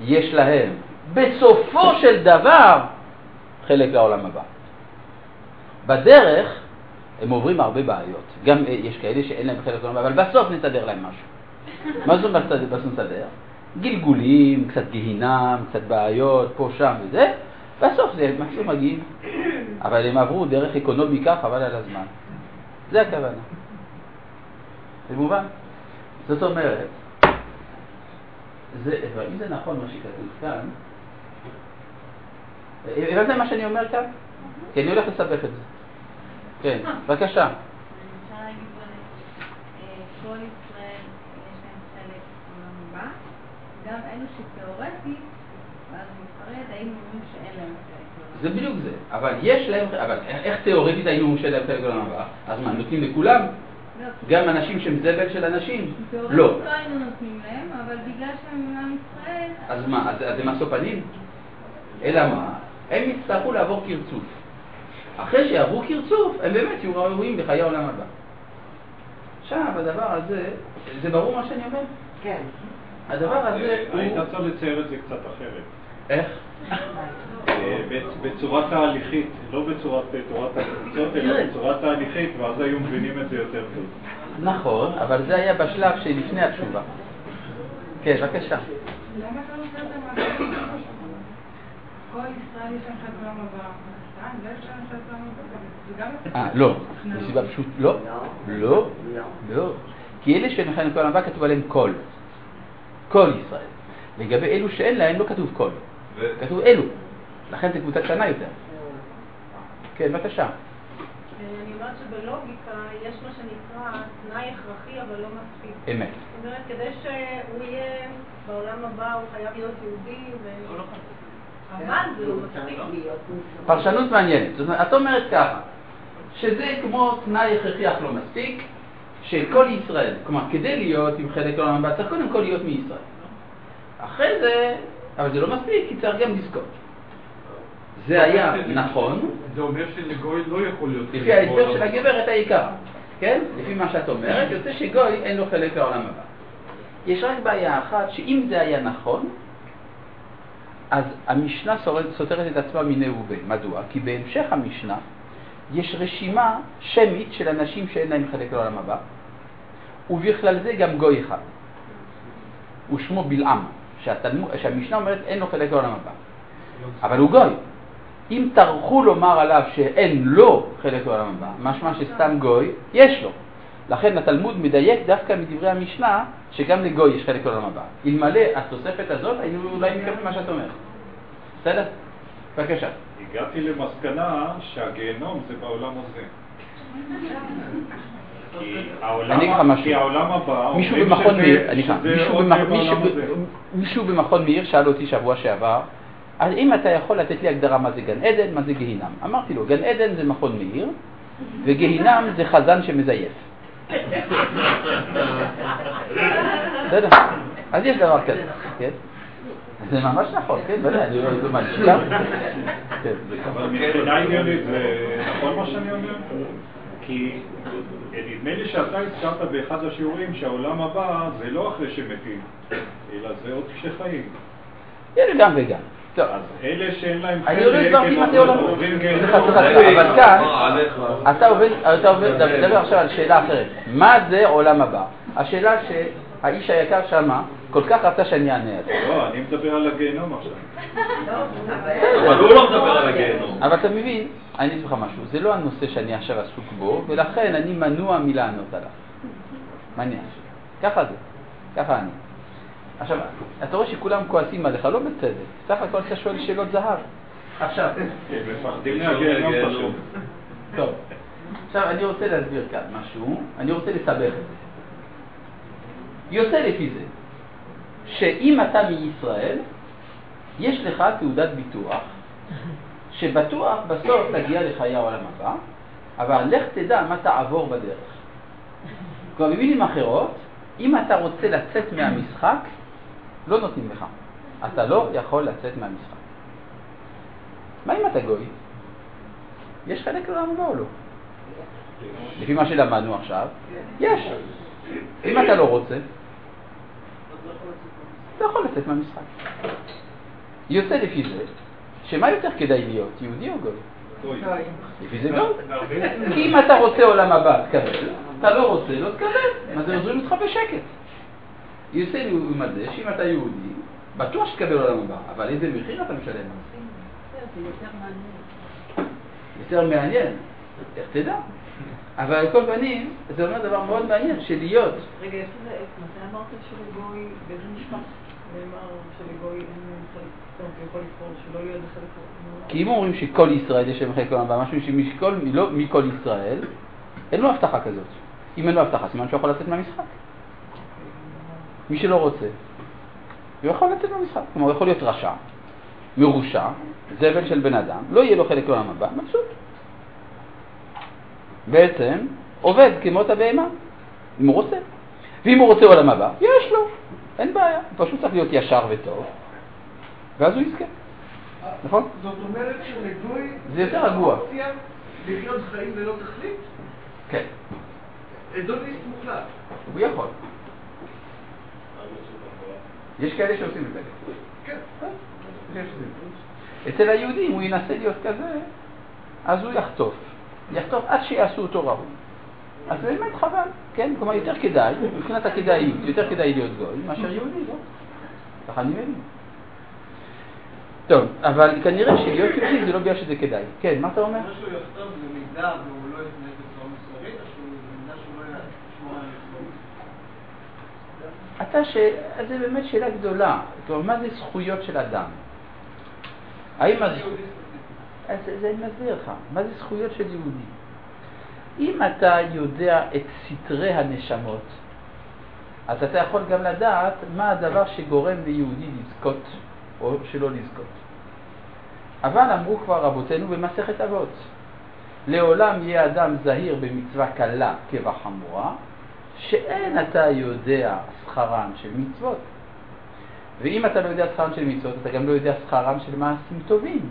יש להם בסופו של דבר חלק לעולם הבא. בדרך הם עוברים הרבה בעיות. גם אה, יש כאלה שאין להם חלק לעולם הבא, אבל בסוף נסדר להם משהו. מה זאת אומרת בסוף נסדר? גלגולים, קצת גיהינם, קצת בעיות, פה, שם וזה, בסוף זה משהו מגיעים. אבל הם עברו דרך אקונומיקה, חבל על הזמן. זה הכוונה. זה מובן? זאת אומרת, זה, אם זה נכון מה שכתוב כאן, הבנתם מה שאני אומר כאן? כי אני הולך לסבך את זה. כן, בבקשה. אפשר להגיד כל ישראל יש להם חלק בעולם הבא, גם אלו שתיאורטית, ואז נפרט, היינו אומרים שאין להם חלק. זה בדיוק זה, אבל יש להם, אבל איך תיאורטית היינו אומרים שאין להם חלק בעולם הבא? אז מה, נותנים לכולם? גם אנשים שהם זבל של אנשים? לא. תיאורטית לא היינו נותנים להם, אבל בגלל שהם מעם ישראל... אז מה, אז הם משוא פנים? אלא מה? הם יצטרכו לעבור קרצוף. אחרי שיעברו קרצוף, הם באמת יהיו ראויים בחיי העולם הבא. עכשיו, הדבר הזה, זה ברור מה שאני אומר? כן. הדבר הזה הוא... היית צריך לצייר את זה קצת אחרת. איך? אה, בצורה תהליכית, לא בצורת אה, תורת הקבוצות, אלא בצורה תהליכית, ואז היו מבינים את זה יותר טוב. נכון, אבל זה היה בשלב שלפני התשובה. כן, בבקשה. למה אתה לא. אה, לא, מסיבה פשוט לא, לא, לא, כי אלה שאין לכם כל הבא כתוב עליהם כל, כל ישראל. לגבי אלו שאין להם לא כתוב כל, כתוב אלו, לכן זו קבוצה קטנה יותר. כן, בבקשה. אני אומרת שבלוגיקה יש מה שנקרא תנאי הכרחי אבל לא מספיק. אמת. זאת אומרת, כדי שהוא יהיה בעולם הבא הוא חייב להיות יהודי ו... פרשנות מעניינת. זאת אומרת, את אומרת ככה, שזה כמו תנאי הכרחי אך לא מספיק, שכל ישראל, כלומר, כדי להיות עם חלק לעולם הבא, צריך קודם כל להיות מישראל. אחרי זה, אבל זה לא מספיק, כי צריך גם לזכות. זה היה נכון. זה אומר שלגוי לא יכול להיות לפי ההסבר של הגברת העיקר, כן? לפי מה שאת אומרת, יוצא שגוי אין לו חלק לעולם הבא. יש רק בעיה אחת, שאם זה היה נכון, אז המשנה סותרת את עצמה מיניה ובין. מדוע? כי בהמשך המשנה יש רשימה שמית של אנשים שאין להם חלק לעולם הבא, ובכלל זה גם גוי אחד. ושמו בלעם, שהתלמוד, שהמשנה אומרת אין לו חלק לעולם הבא. אבל הוא גוי. אם טרחו לומר עליו שאין לו חלק לעולם הבא, משמע שסתם גוי, יש לו. לכן התלמוד מדייק דווקא מדברי המשנה שגם לגוי יש חלק לעולם הבא. אלמלא התוספת הזאת, היינו אולי מקבלים מה שאת אומרת. בסדר? בבקשה. הגעתי למסקנה שהגיהנום זה בעולם הזה. הבא, מישהו במכון מאיר, מישהו במכון מאיר שאל אותי שבוע שעבר, אז אם אתה יכול לתת לי הגדרה מה זה גן עדן, מה זה גיהינם. אמרתי לו, גן עדן זה מכון מאיר, וגיהינם זה חזן שמזייף. [LAUGHS] בסדר? אז יש דבר כזה, כן? זה ממש נכון, כן, ודאי, אני לא מאשים. כן. אבל מבחינה עניינית זה נכון מה שאני אומר? כי נדמה לי שאתה הזכרת באחד השיעורים שהעולם הבא זה לא אחרי שמתים, אלא זה עוד כשחיים. יש גם וגם. אז אלה שאין להם חלק, אני לא הסברתי מה זה עולם אבל כאן, אתה עובד, אתה עובד, מדבר עכשיו על שאלה אחרת. מה זה עולם הבא? השאלה שהאיש היקר שמה, כל כך רצה שאני אענה על זה. לא, אני מדבר על הגיהנום עכשיו. אבל הוא לא מדבר על הגיהנום. אבל אתה מבין, אני אגיד לך משהו, זה לא הנושא שאני עכשיו עסוק בו, ולכן אני מנוע מלענות עליו. מה אני עכשיו? ככה זה, ככה אני. עכשיו, אתה רואה שכולם כועסים עליך, לא בצדק. סך הכל אתה שואל שאלות זהב. עכשיו, כן. טוב. עכשיו אני רוצה להסביר כאן משהו, אני רוצה לסבך את זה. יוצא לפי זה, שאם אתה מישראל, יש לך תעודת ביטוח, שבטוח בסוף תגיע לחיי העולם הבא, אבל לך תדע מה תעבור בדרך. כלומר, במילים אחרות, אם אתה רוצה לצאת מהמשחק, לא נותנים לך. אתה לא יכול לצאת מהמשחק. מה אם אתה גוי? יש חלק לעולם הבא או לא? לפי מה שלמדנו עכשיו, יש. אם אתה לא רוצה, אתה יכול לצאת מהמשחק. יוצא לפי זה, שמה יותר כדאי להיות, יהודי או גוי? לפי זה גוי. כי אם אתה רוצה עולם הבא, תקבל. אתה לא רוצה, לא תקבל. מה זה עוזרים אותך בשקט. יוצא לעומת זה שאם אתה יהודי, בטוח שתקבל עולם הבא, אבל איזה מחיר אתה משלם? זה יותר מעניין. איך תדע? אבל על כל פנים, זה אומר דבר מאוד מעניין, שלהיות, רגע, לזה עץ, מתי אמרת שלגוי, באיזה משפט כי אם אומרים שכל ישראל יש להם חלק עולם הבא, משהו שמכל, לא מכל ישראל, אין לו הבטחה כזאת. אם אין לו הבטחה, סימן שהוא יכול לצאת מהמשחק. מי שלא רוצה, הוא יכול לצאת מהמשחק. כלומר, הוא יכול להיות רשע, מרושע, זבל של בן אדם, לא יהיה לו חלק לעולם הבא, מבסוט. בעצם עובד כמו את הבהמה, אם הוא רוצה. ואם הוא רוצה עולם הבא, יש לו, אין בעיה, הוא פשוט צריך להיות ישר וטוב, ואז הוא יזכה. נכון? זאת אומרת שלגוי... זה יותר רגוע. לחיות חיים ללא תכלית? כן, אדוניסט מוחלט. הוא יכול. יש כאלה שעושים את זה. כן. אצל היהודים הוא ינסה להיות כזה, אז הוא יחטוף. יחטוף עד שיעשו אותו ראוי. אז באמת חבל, כן? כלומר, יותר כדאי, מבחינת הכדאיות, יותר כדאי להיות גוי מאשר יהודי, לא? ככה אני מבין. טוב, אבל כנראה שלהיות יהודי זה לא בגלל שזה כדאי. כן, מה אתה אומר? מה שהוא יכתוב זה מידע והוא לא יתנהג בצורה מוסרית, או שהוא מידע שהוא לא ישמור על? אתה ש... אז זה באמת שאלה גדולה. כלומר, מה זה זכויות של אדם? האם. אז זה אני מסביר לך. מה זה זכויות של יהודי? אם אתה יודע את סתרי הנשמות, אז אתה יכול גם לדעת מה הדבר שגורם ליהודי לזכות או שלא לזכות. אבל אמרו כבר רבותינו במסכת אבות, לעולם יהיה אדם זהיר במצווה קלה כבחמורה, שאין אתה יודע שכרן של מצוות. ואם אתה לא יודע שכרן של מצוות, אתה גם לא יודע שכרם של מעשים טובים.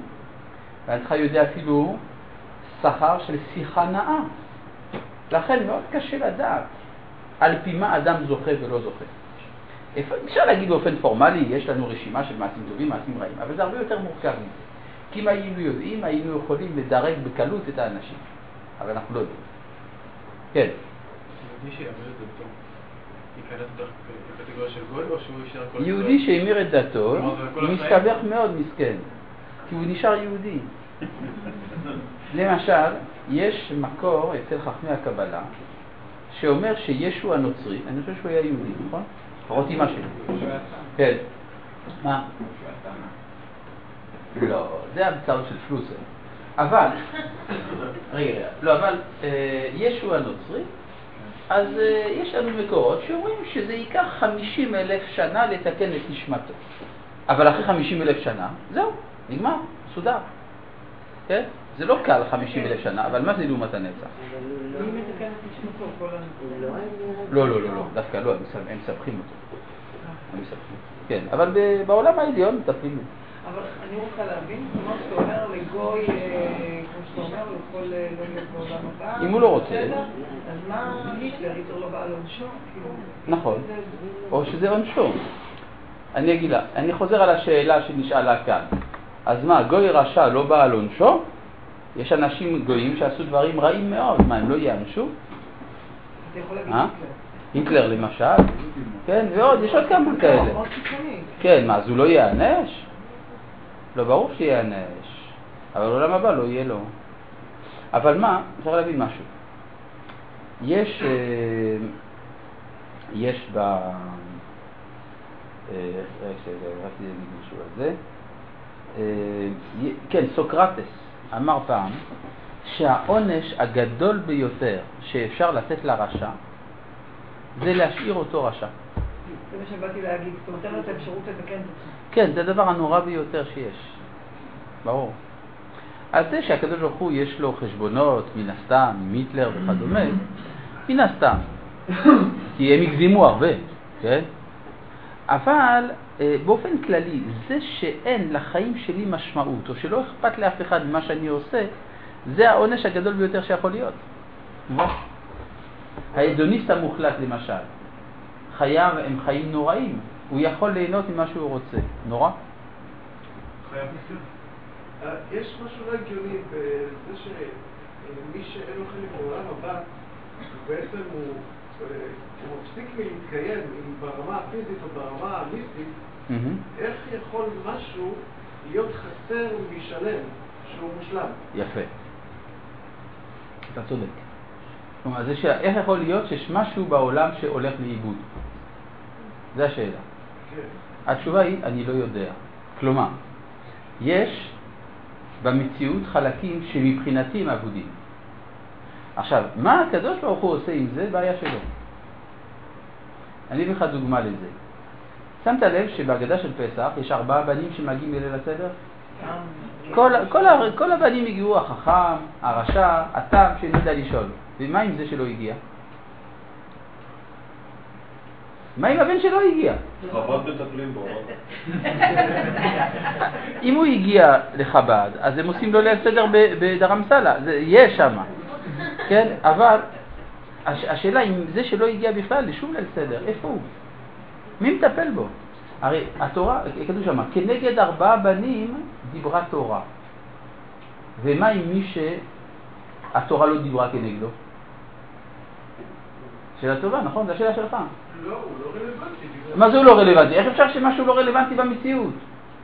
ואינך יודע אפילו שכר של שיחה נאה. לכן מאוד קשה לדעת על פי מה אדם זוכה ולא זוכה. אפשר להגיד באופן פורמלי, יש לנו רשימה של מעשים טובים, מעשים רעים, אבל זה הרבה יותר מורכב מזה. כי אם היינו יודעים, היינו יכולים לדרג בקלות את האנשים, אבל אנחנו לא יודעים. כן. יהודי שיאמר את דתו, ייכנס תחת קטגוריה של גוי, או שהוא יישאר כל יהודי שהמיר את דתו, הוא? מסתבך מאוד מסכן, כי הוא נשאר יהודי. [LAUGHS] למשל, יש מקור אצל חכמי הקבלה שאומר שישו הנוצרי, אני חושב שהוא היה יהודי, נכון? לפחות אימא שלי. כן. מה? לא, זה המצאות של פלוסר. אבל, רגע, לא, אבל אה, ישו הנוצרי, אז אה, יש לנו מקורות שאומרים שזה ייקח 50 אלף שנה לתקן את נשמתו. אבל אחרי 50 אלף שנה, זהו, נגמר, מסודר. כן? זה לא קל 50 אלף שנה, אבל מה זה לעומת הנצח? לא, לא, לא, לא, דווקא לא, הם מסב- הם מסבכים אותו. הם מסבכים. כן, אבל בעולם העליון מטפלים בזה. אבל אני רוצה להבין, אומרת שאתה אומר לגוי, אה, כמו שאתה אומר, הוא יכול אה, לא להיות בעולם הבא. אם הוא לא רוצה. אז מה היטלר לא בא על עונשו? כאילו, נכון. או שזה עונשו. אני אגיד לה, אני חוזר על השאלה שנשאלה כאן. אז מה, גוי רשע לא בא על עונשו? יש אנשים גויים שעשו דברים רעים מאוד, מה, הם לא ייענשו? אה? היטלר. למשל? כן, ועוד, יש עוד כמה כאלה. מאוד קיצוני. כן, מה, אז הוא לא ייענש? לא, ברור שייענש, אבל עולם הבא לא יהיה לו. אבל מה, צריך להבין משהו. יש, אה, יש ב... אה, רק רציתי להגיד משהו על זה. אה, כן, סוקרטס אמר פעם שהעונש הגדול ביותר שאפשר לתת לרשע זה להשאיר אותו רשע. זה מה שבאתי להגיד, אתה נותן לו את האפשרות לתקן את עצמו. כן, זה הדבר הנורא ביותר שיש. ברור. אז זה שהקדוש ברוך הוא יש לו חשבונות, מן הסתם, עם היטלר וכדומה, מן הסתם. [COUGHS] כי הם הגזימו הרבה, כן? אבל אה, באופן כללי, זה שאין לחיים שלי משמעות, או שלא אכפת לאף אחד ממה שאני עושה, זה העונש הגדול ביותר שיכול להיות. ההדוניסט המוחלט למשל, חייו הם חיים נוראים, הוא יכול ליהנות ממה שהוא רוצה. נורא? מסוים. אה, יש משהו לא הגיוני בזה שמי שאין לו חלק בעולם הבא, בעצם הוא הוא מפסיק מלהתקיים ברמה הפיזית או ברמה המיסטית, איך יכול משהו להיות חסר משלם שהוא מושלם? יפה. אתה צודק. כלומר, זה ש... איך יכול להיות שיש משהו בעולם שהולך לאיבוד? זו השאלה. כן. התשובה היא, אני לא יודע. כלומר, יש במציאות חלקים שמבחינתי הם אבודים. עכשיו, מה הקדוש ברוך הוא עושה עם זה? בעיה שלו. אני אביא לך דוגמה לזה. שמת לב שבהגדה של פסח יש ארבעה בנים שמגיעים בליל הסדר? כל, כל, כל הבנים הגיעו, החכם, הרשע, התם, שאני יודע לשאול. ומה עם זה שלא הגיע? מה עם הבן שלא הגיע? חב"ד מטפלים בו. אם הוא הגיע לחב"ד, אז הם עושים לו ליל סדר בדרמסלה, יש שם, כן? אבל הש, השאלה אם זה שלא הגיע בכלל לשום ליל סדר, איפה הוא? מי מטפל בו? הרי התורה, כתוב שם, כנגד ארבעה בנים דיברה תורה. ומה עם מי שהתורה לא דיברה כנגדו? שאלה טובה, נכון? זו השאלה שלך. לא, הוא לא רלוונטי. מה זה הוא לא רלוונטי? איך אפשר שמשהו לא רלוונטי במציאות?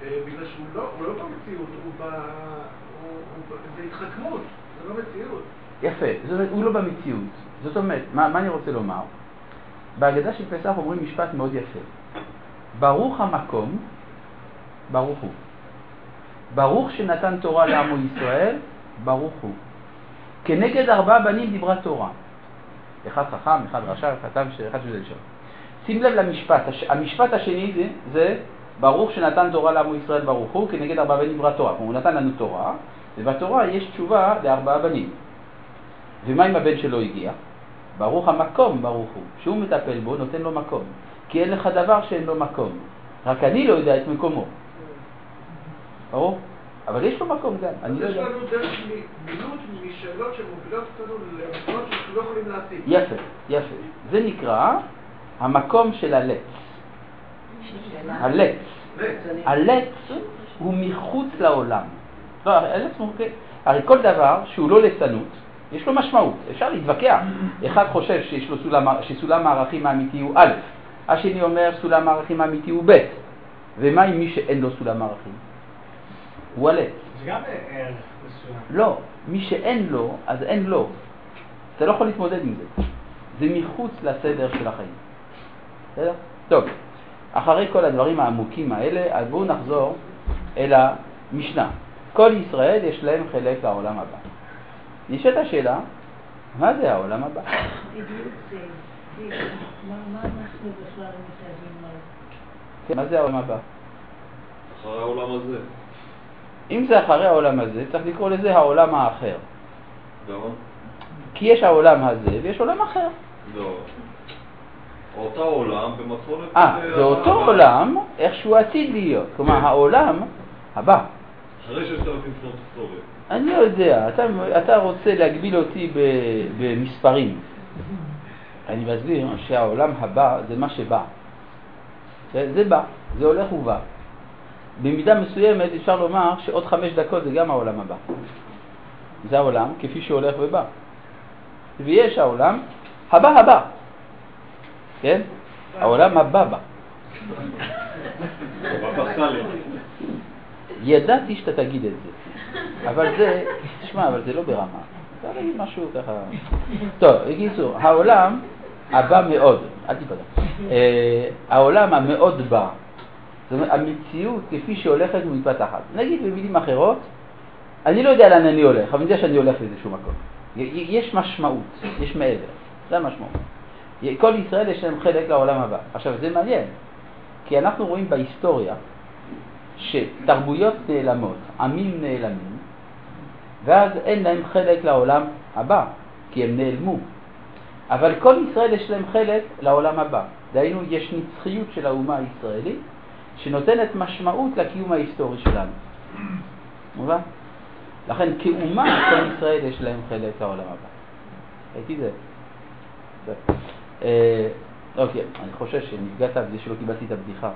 אה, בגלל שהוא לא, לא במציאות, זה התחכמות, זה לא מציאות. יפה, זאת הוא לא במציאות. זאת אומרת, מה, מה אני רוצה לומר? בהגדה של פסח אומרים משפט מאוד יפה. ברוך המקום, ברוך הוא. ברוך שנתן תורה לעמו ישראל, ברוך הוא. כנגד ארבעה בנים דיברה תורה. אחד חכם, אחד רשע, אחד תם, אחד שזה לשם. שים לב למשפט, המשפט השני זה, זה ברוך שנתן תורה לעמו ישראל ברוך הוא, כנגד ארבעה בנים דיברה תורה. הוא נתן לנו תורה, ובתורה יש תשובה לארבעה בנים. ומה אם הבן שלו הגיע? ברוך המקום ברוך הוא, שהוא מטפל בו, נותן לו מקום. כי אין לך דבר שאין לו מקום. רק אני לא יודע את מקומו. ברור? אבל יש לו מקום גם, אני לא יודע. יש לנו דרך מילוט משאלות שמובילות אותנו למקומות שאנחנו לא יכולים להשיג. יפה, יפה. זה נקרא המקום של הלץ. הלץ. הלץ הוא מחוץ לעולם. לא, הלץ הוא... הרי כל דבר שהוא לא ליצנות, יש לו משמעות, אפשר להתווכח. אחד חושב שיש לו סולם, שסולם הערכים האמיתי הוא א', השני אומר סולם הערכים האמיתי הוא ב', ומה עם מי שאין לו סולם ערכים? הוא עלה. זה גם ערך מסוים. לא, מי שאין לו, אז אין לו. אתה לא יכול להתמודד עם זה. זה מחוץ לסדר של החיים. בסדר? טוב, אחרי כל הדברים העמוקים האלה, אז בואו נחזור אל המשנה. כל ישראל יש להם חלק לעולם הבא. נשאלת השאלה, מה זה העולם הבא? כן, מה זה העולם הבא? אחרי העולם הזה. אם זה אחרי העולם הזה, צריך לקרוא לזה העולם האחר. למה? כי יש העולם הזה ויש עולם אחר. לא. אותו עולם במתכונת... אה, זה אותו עולם, איך שהוא עתיד להיות. כלומר, כן. העולם הבא. אחרי ששת אלפים שנות היסטוריה. אני לא יודע, אתה, אתה רוצה להגביל אותי במספרים. אני מסביר שהעולם הבא זה מה שבא. זה, זה בא, זה הולך ובא. במידה מסוימת אפשר לומר שעוד חמש דקות זה גם העולם הבא. זה העולם כפי שהולך ובא. ויש העולם הבא הבא. כן? העולם הבא בא. ידעתי שאתה תגיד את זה. אבל זה, תשמע, אבל זה לא ברמה. אתה להגיד משהו ככה. טוב, בקיצור, העולם הבא מאוד, אל תיפגע. אה, העולם המאוד בא, זאת אומרת, המציאות כפי שהולכת ומתפתחת. נגיד במילים אחרות, אני לא יודע לאן אני הולך, אבל אני יודע שאני הולך לאיזשהו מקום. יש משמעות, יש מעבר, זה המשמעות. כל ישראל יש להם חלק לעולם הבא. עכשיו, זה מעניין, כי אנחנו רואים בהיסטוריה שתרבויות נעלמות, עמים נעלמים, ואז אין להם חלק לעולם הבא, כי הם נעלמו. אבל כל ישראל יש להם חלק לעולם הבא. דהיינו, יש נצחיות של האומה הישראלית, שנותנת משמעות לקיום ההיסטורי שלנו. מובן? לכן כאומה, כל ישראל יש להם חלק לעולם הבא. ראיתי זה? אה, אוקיי, אני חושש שנפגעת בזה שלא קיבלתי את הבדיחה.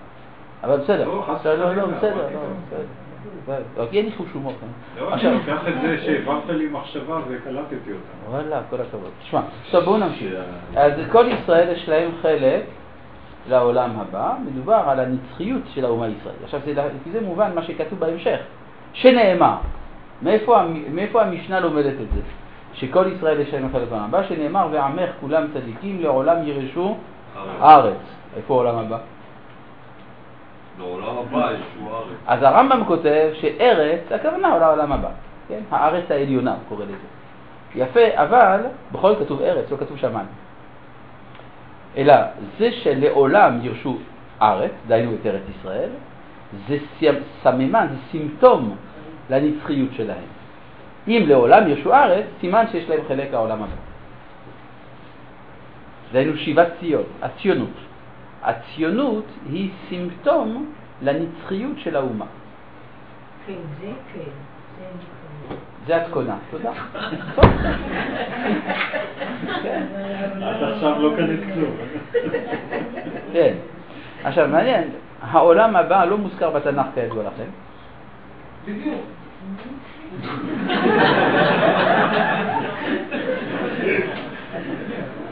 אבל בסדר. לא, בסדר, לא, לא, בסדר, לא. אוקיי, אין לי חוש הומור. כן? לא, אני לוקח את זה שהעברת לי מחשבה וקלטתי אותה. וואלה, כל הכבוד. תשמע, טוב בואו נמשיך. אז כל ישראל יש להם חלק לעולם הבא, מדובר על הנצחיות של האומה הישראלית. עכשיו, זה, לפי זה מובן מה שכתוב בהמשך, שנאמר. מאיפה המשנה לומדת את זה? שכל ישראל יש להם חלק לעולם הבא, שנאמר ועמך כולם צדיקים לעולם ירשו ארץ. איפה העולם הבא? לעולם הבא ישו הארץ. אז הרמב"ם כותב שארץ, הכוונה לעולם הבא, כן? הארץ העליונה, הוא קורא לזה. יפה, אבל בכל זאת כתוב ארץ, לא כתוב שמיים. אלא זה שלעולם ירשו ארץ, דהיינו את ארץ ישראל, זה סממן, זה סימפטום לנצחיות שלהם. אם לעולם ירשו ארץ, סימן שיש להם חלק לעולם הבא. דהיינו שיבת ציון, הציונות. הציונות היא סימפטום לנצחיות של האומה. כן, זה כן. זה את קונה, תודה. [LAUGHS] את עכשיו לא קנית כלום. [LAUGHS] כן. עכשיו, מעניין, העולם הבא לא מוזכר בתנ"ך כידוע לכם. בדיוק.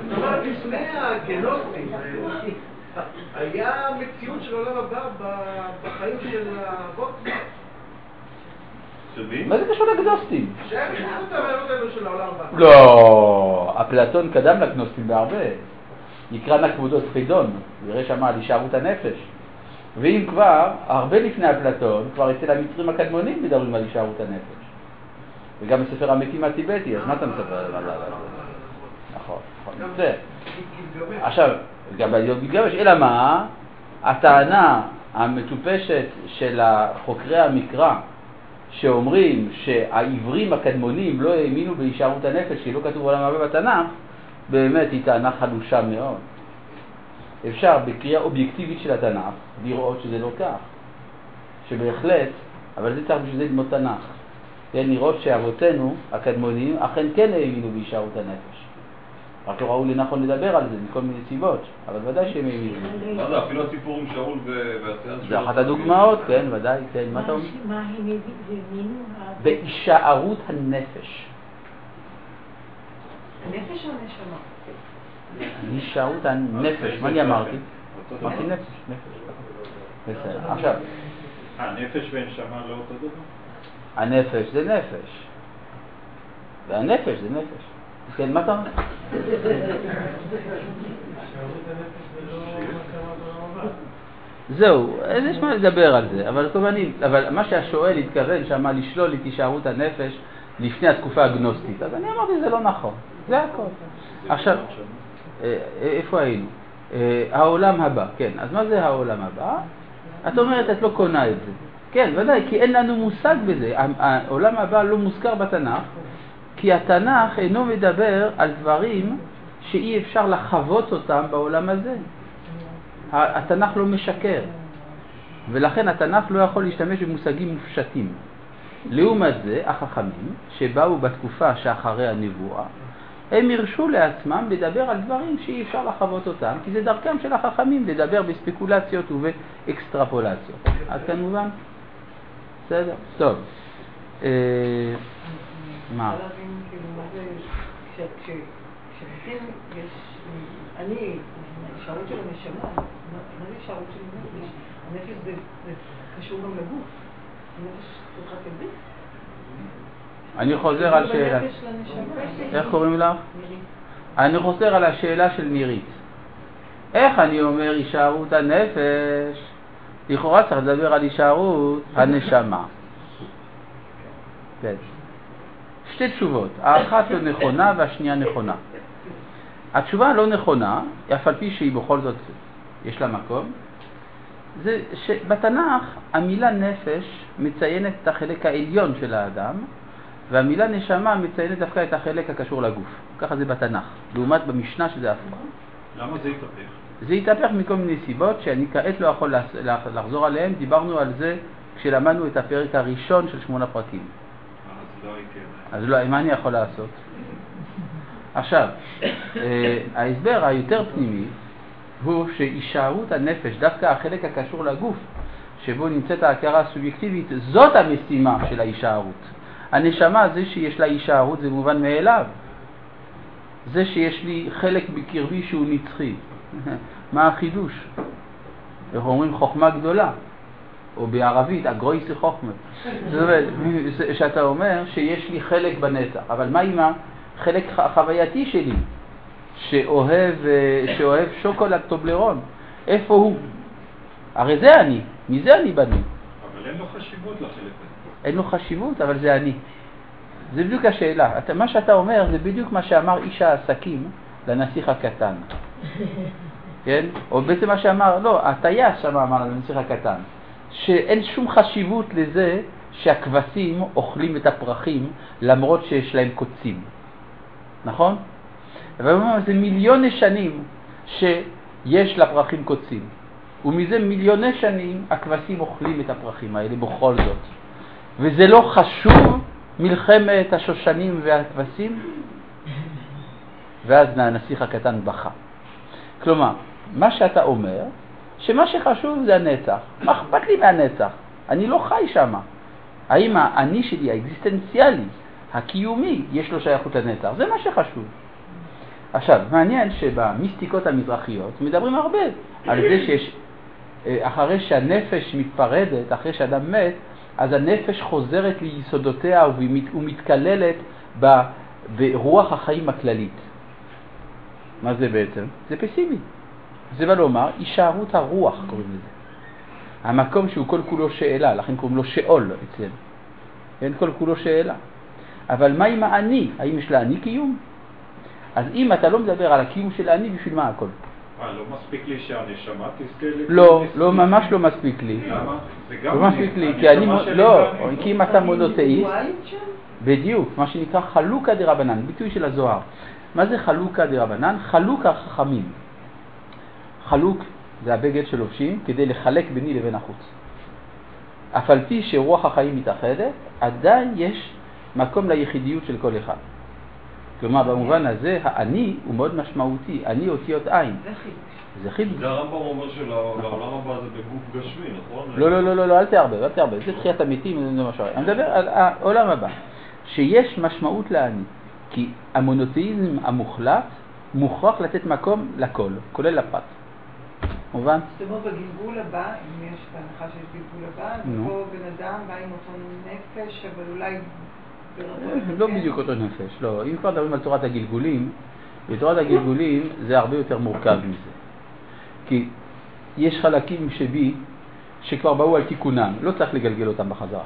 זאת אומרת, לפני הגנוסטים, אה, היה מציאות של עולם הבא בחיים של האבות? מה זה קשור לגנוסטים? שהם הכניסו את הרעיונות האלו של העולם הבא. לא, אפלטון קדם לגנוסטים בהרבה. יקרא נא כבודו חידון, יראה שמה על הישארות הנפש. ואם כבר, הרבה לפני אפלטון, כבר אצל המצרים הקדמונים מדברים על הישארות הנפש. וגם בספר המתים הטיבטי, אז מה אתה מספר על זה? נכון, נכון. עכשיו, גם בעליון מתגבש, אלא מה? הטענה המטופשת של חוקרי המקרא, שאומרים שהעברים הקדמונים לא האמינו בהישארות הנפש, כי לא כתוב עולם הבא בתנ"ך, באמת היא טענה חלושה מאוד. אפשר בקריאה אובייקטיבית של התנ"ך לראות שזה לא כך, שבהחלט, אבל זה צריך בשביל זה ללמוד תנ"ך, כן, לראות שאבותינו הקדמונים אכן כן האמינו בהישארות הנפש. רק לא ראו לנכון לדבר על זה מכל מיני סיבות, אבל ודאי שהם האמינו. מה זה, אפילו הסיפור עם שאול והסיעה זה אחת הדוגמאות, כן, ודאי, כן, מה אתה אומר? מה הם האמינו? בהישארות הנפש. הנפש או הנשמה? הישארות הנפש, מה אני אמרתי? אמרתי נפש, נפש. בסדר, עכשיו, אה, נפש ונשמה לא אותו דבר? הנפש זה נפש. והנפש זה נפש. כן, מה אתה? זהו, אז יש מה לדבר על זה, אבל כמובן, אבל מה שהשואל התכוון שם לשלול את הישארות הנפש לפני התקופה הגנוסטית, אז אני אמרתי זה לא נכון, זה הכל. עכשיו, אה, איפה היינו? אה, העולם הבא, כן, אז מה זה העולם הבא? את אומרת, את לא קונה את זה. כן, ודאי, כי אין לנו מושג בזה. העולם הבא לא מוזכר בתנ"ך, כי התנ"ך אינו מדבר על דברים שאי אפשר לחוות אותם בעולם הזה. התנ"ך לא משקר, ולכן התנ"ך לא יכול להשתמש במושגים מופשטים. לעומת זה, החכמים, שבאו בתקופה שאחרי הנבואה, הם הרשו לעצמם לדבר על דברים שאי אפשר לחוות אותם, כי זה דרכם של החכמים לדבר בספקולציות ובאקסטרפולציות. עד כאן מובן? בסדר? טוב. מה? להבין, כאילו, יש, אני, הישארות של הנשמה, מה מה זה הישארות של הנפש? הנפש זה זה קשור גם לגוף. הנפש צריכה כגוף. אני חוזר על שאלה. איך קוראים לך? אני חוזר על השאלה של נירית. איך אני אומר הישארות הנפש לכאורה צריך לדבר על הישארות הנשמה. כן. שתי תשובות, האחת לא נכונה והשנייה נכונה. התשובה הלא נכונה, אף על פי שהיא בכל זאת, יש לה מקום, זה שבתנ"ך המילה נפש מציינת את החלק העליון של האדם, והמילה נשמה מציינת דווקא את החלק הקשור לגוף. ככה זה בתנ"ך, לעומת במשנה שזה הפוך. למה זה התהפך? זה התהפך מכל מיני סיבות שאני כעת לא יכול לחזור עליהן, דיברנו על זה כשלמדנו את הפרק הראשון של שמונה פרקים. אז לא הייתי... אז לא, מה אני יכול לעשות? עכשיו, אה, ההסבר היותר פנימי הוא שהישארות הנפש, דווקא החלק הקשור לגוף, שבו נמצאת ההכרה הסובייקטיבית, זאת המשימה של ההישארות. הנשמה, זה שיש לה הישארות זה מובן מאליו. זה שיש לי חלק בקרבי שהוא נצחי. [LAUGHS] מה החידוש? איך אומרים חוכמה גדולה, או בערבית, אגרויסי חוכמה. זאת אומרת, שאתה אומר שיש לי חלק בנצח, אבל מה עם החלק החווייתי שלי, שאוהב, אה, שאוהב שוקולד טובלרון? איפה הוא? הרי זה אני, מזה אני בנוי. אבל אין לו חשיבות לחלק הזה. אין לו חשיבות, אבל זה אני. זה בדיוק השאלה. אתה, מה שאתה אומר זה בדיוק מה שאמר איש העסקים לנסיך הקטן. [LAUGHS] כן? או בעצם מה שאמר, לא, הטייס שם אמר לנסיך הקטן, שאין שום חשיבות לזה שהכבשים אוכלים את הפרחים למרות שיש להם קוצים. נכון? אבל זה מיליוני שנים שיש לפרחים קוצים. ומזה מיליוני שנים הכבשים אוכלים את הפרחים האלה בכל זאת. וזה לא חשוב מלחמת השושנים והכבשים? ואז הנסיך הקטן בכה. כלומר, מה שאתה אומר, שמה שחשוב זה הנצח. מה אכפת לי מהנצח? אני לא חי שם. האם האני שלי, האקזיסטנציאלי, הקיומי, יש לו שייכות לנצח? זה מה שחשוב. עכשיו, מעניין שבמיסטיקות המזרחיות מדברים הרבה על זה שיש, אה, אחרי שהנפש מתפרדת, אחרי שאדם מת, אז הנפש חוזרת ליסודותיה ומתקללת ברוח החיים הכללית. מה זה בעצם? זה פסימי. זה בא לומר, הישארות הרוח קוראים לזה. המקום שהוא כל כולו שאלה, לכן קוראים לו שאול אצלנו. אין כל כולו שאלה. אבל מה עם האני? האם יש לאני קיום? אז אם אתה לא מדבר על הקיום של האני, בשביל מה הכל? אה, לא מספיק לי שהנשמה תזכה לא, לא, ממש לא מספיק לי. למה? זה לא גם מספיק לי, כי אני, לא, כי אם אתה מונותאיסט, בדיוק, מה שנקרא חלוקה דרבנן, ביטוי של הזוהר. מה זה חלוקה דרבנן? חלוק החכמים. חלוק זה הבגד שלובשים כדי לחלק ביני לבין החוץ. אף על פי שרוח החיים מתאחדת, עדיין יש מקום ליחידיות של כל אחד. כלומר, במובן הזה, האני הוא מאוד משמעותי, אני אותיות עין. זה חידוש. זה הרמב"ם אומר שלעולם הבא זה בגוף גשמי, נכון? לא, לא, לא, לא, לא, אל תערבב, אל תערבב, זה תחיית המתים, זה משהו אחר. אני מדבר על העולם הבא, שיש משמעות לאני, כי המונותאיזם המוחלט מוכרח לתת מקום לכל, כולל לפרט. מובן? זאת אומרת, בגלגול הבא, אם יש בהנחה שיש גלגול הבא, אז. פה בן אדם בא עם אותו נפש, אבל אולי... ברצון לא? בדיוק אותו נפש, לא. אם כבר מדברים על תורת הגלגולים, בתורת הגלגולים זה הרבה יותר מורכב מזה. כי יש חלקים שבי שכבר באו על תיקונם, לא צריך לגלגל אותם בחזרה.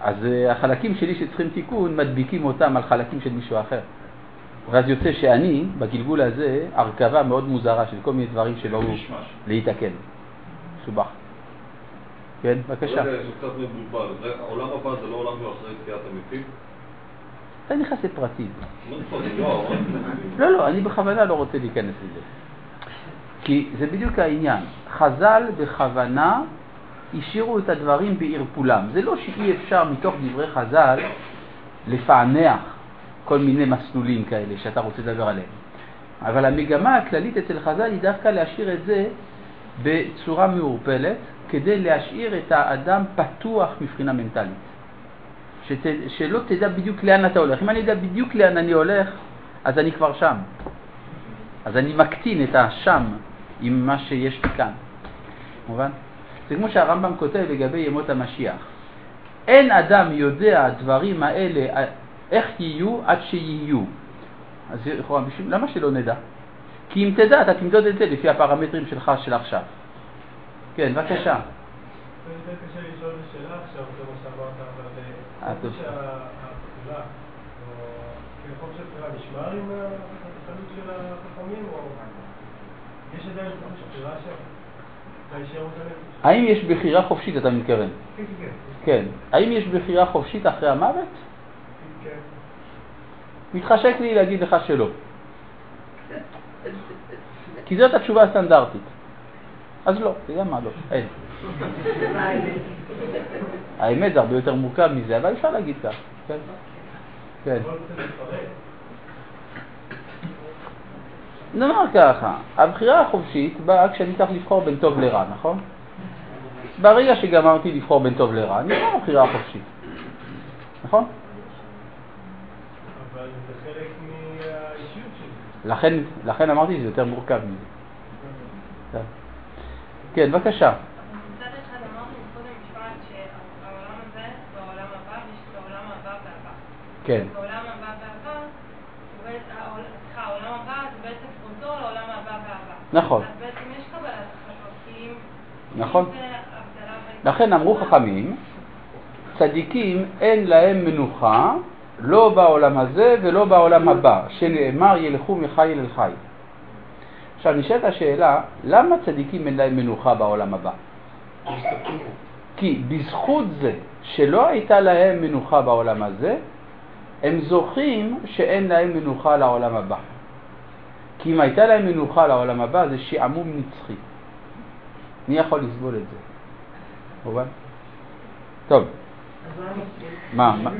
אז אה, החלקים שלי שצריכים תיקון, מדביקים אותם על חלקים של מישהו אחר. ואז יוצא שאני, בגלגול הזה, הרכבה מאוד מוזרה של כל מיני דברים שבאו. להתקן. מסובך. כן, בבקשה. זה קצת מבולבל. העולם הבא זה לא עולם של אחרי תחיית המתים? אתה נכנס לפרטים. לא לא, אבל- לא, לא, אני בכוונה לא רוצה להיכנס לזה. כי זה בדיוק העניין. חז"ל בכוונה השאירו את הדברים בערפולם. זה לא שאי אפשר מתוך דברי חז"ל לפענח כל מיני מסלולים כאלה שאתה רוצה לדבר עליהם. אבל המגמה הכללית אצל חז"ל היא דווקא להשאיר את זה בצורה מעורפלת, כדי להשאיר את האדם פתוח מבחינה מנטלית. שת, שלא תדע בדיוק לאן אתה הולך. אם אני יודע בדיוק לאן אני הולך, אז אני כבר שם. אז אני מקטין את השם עם מה שיש לי כאן. מובן? זה כמו שהרמב"ם כותב לגבי ימות המשיח. אין אדם יודע הדברים האלה, איך יהיו עד שיהיו. אז לכאורה, למה שלא נדע? כי אם תדע, אתה תמדוד את זה לפי הפרמטרים שלך של עכשיו. כן, בבקשה. האם יש בחירה חופשית, אתה מתכוון? כן, כן, כן. האם יש בחירה חופשית אחרי המוות? מתחשק לי להגיד לך שלא. כי זאת התשובה הסטנדרטית. אז לא, אתה יודע מה לא, אין. האמת זה הרבה יותר מורכב מזה, אבל אפשר להגיד כך, כן? כן. נאמר ככה, הבחירה החופשית באה כשאני צריך לבחור בין טוב לרע, נכון? ברגע שגמרתי לבחור בין טוב לרע, אני לא בבחירה החופשית, נכון? אבל זה חלק מהאישיות שלי. לכן, לכן אמרתי שזה יותר מורכב מזה. כן. כן, בבקשה. העולם הבא והבא. כן. סליחה, העולם הבא זה בעצם פרוזור לעולם הבא והבא. נכון. אז בעצם יש קבלת החלטות, כי אם... נכון. לכן אמרו חכמים, צדיקים אין להם מנוחה לא בעולם הזה ולא בעולם הבא, שנאמר ילכו מחי אל חי. עכשיו נשאלת השאלה, למה צדיקים אין להם מנוחה בעולם הבא? כי בזכות זה שלא הייתה להם מנוחה בעולם הזה, הם זוכים שאין להם מנוחה לעולם הבא. כי אם הייתה להם מנוחה לעולם הבא זה שעמום נצחי. מי יכול לסבול את זה? טוב, מה, מה, אז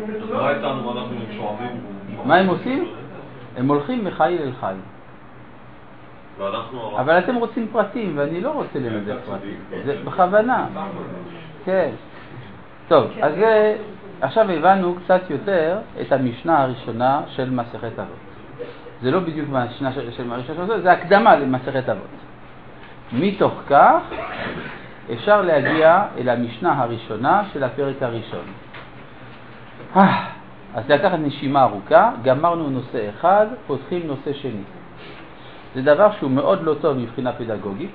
מה הם עושים? הם הולכים מחיל אל חיל. ואנחנו... אבל אתם רוצים פרטים, ואני לא רוצה לנדב פרטים. זה בכוונה. כן. טוב, אז זה- עכשיו הבנו קצת יותר את המשנה הראשונה של מסכת אבות. זה לא בדיוק המשנה של של הראשונה של מסכת, זה הקדמה למסכת אבות. מתוך כך אפשר להגיע אל המשנה הראשונה של הפרק הראשון. אה, אז לקחת נשימה ארוכה, גמרנו נושא אחד, פותחים נושא שני. זה דבר שהוא מאוד לא טוב מבחינה פדגוגית.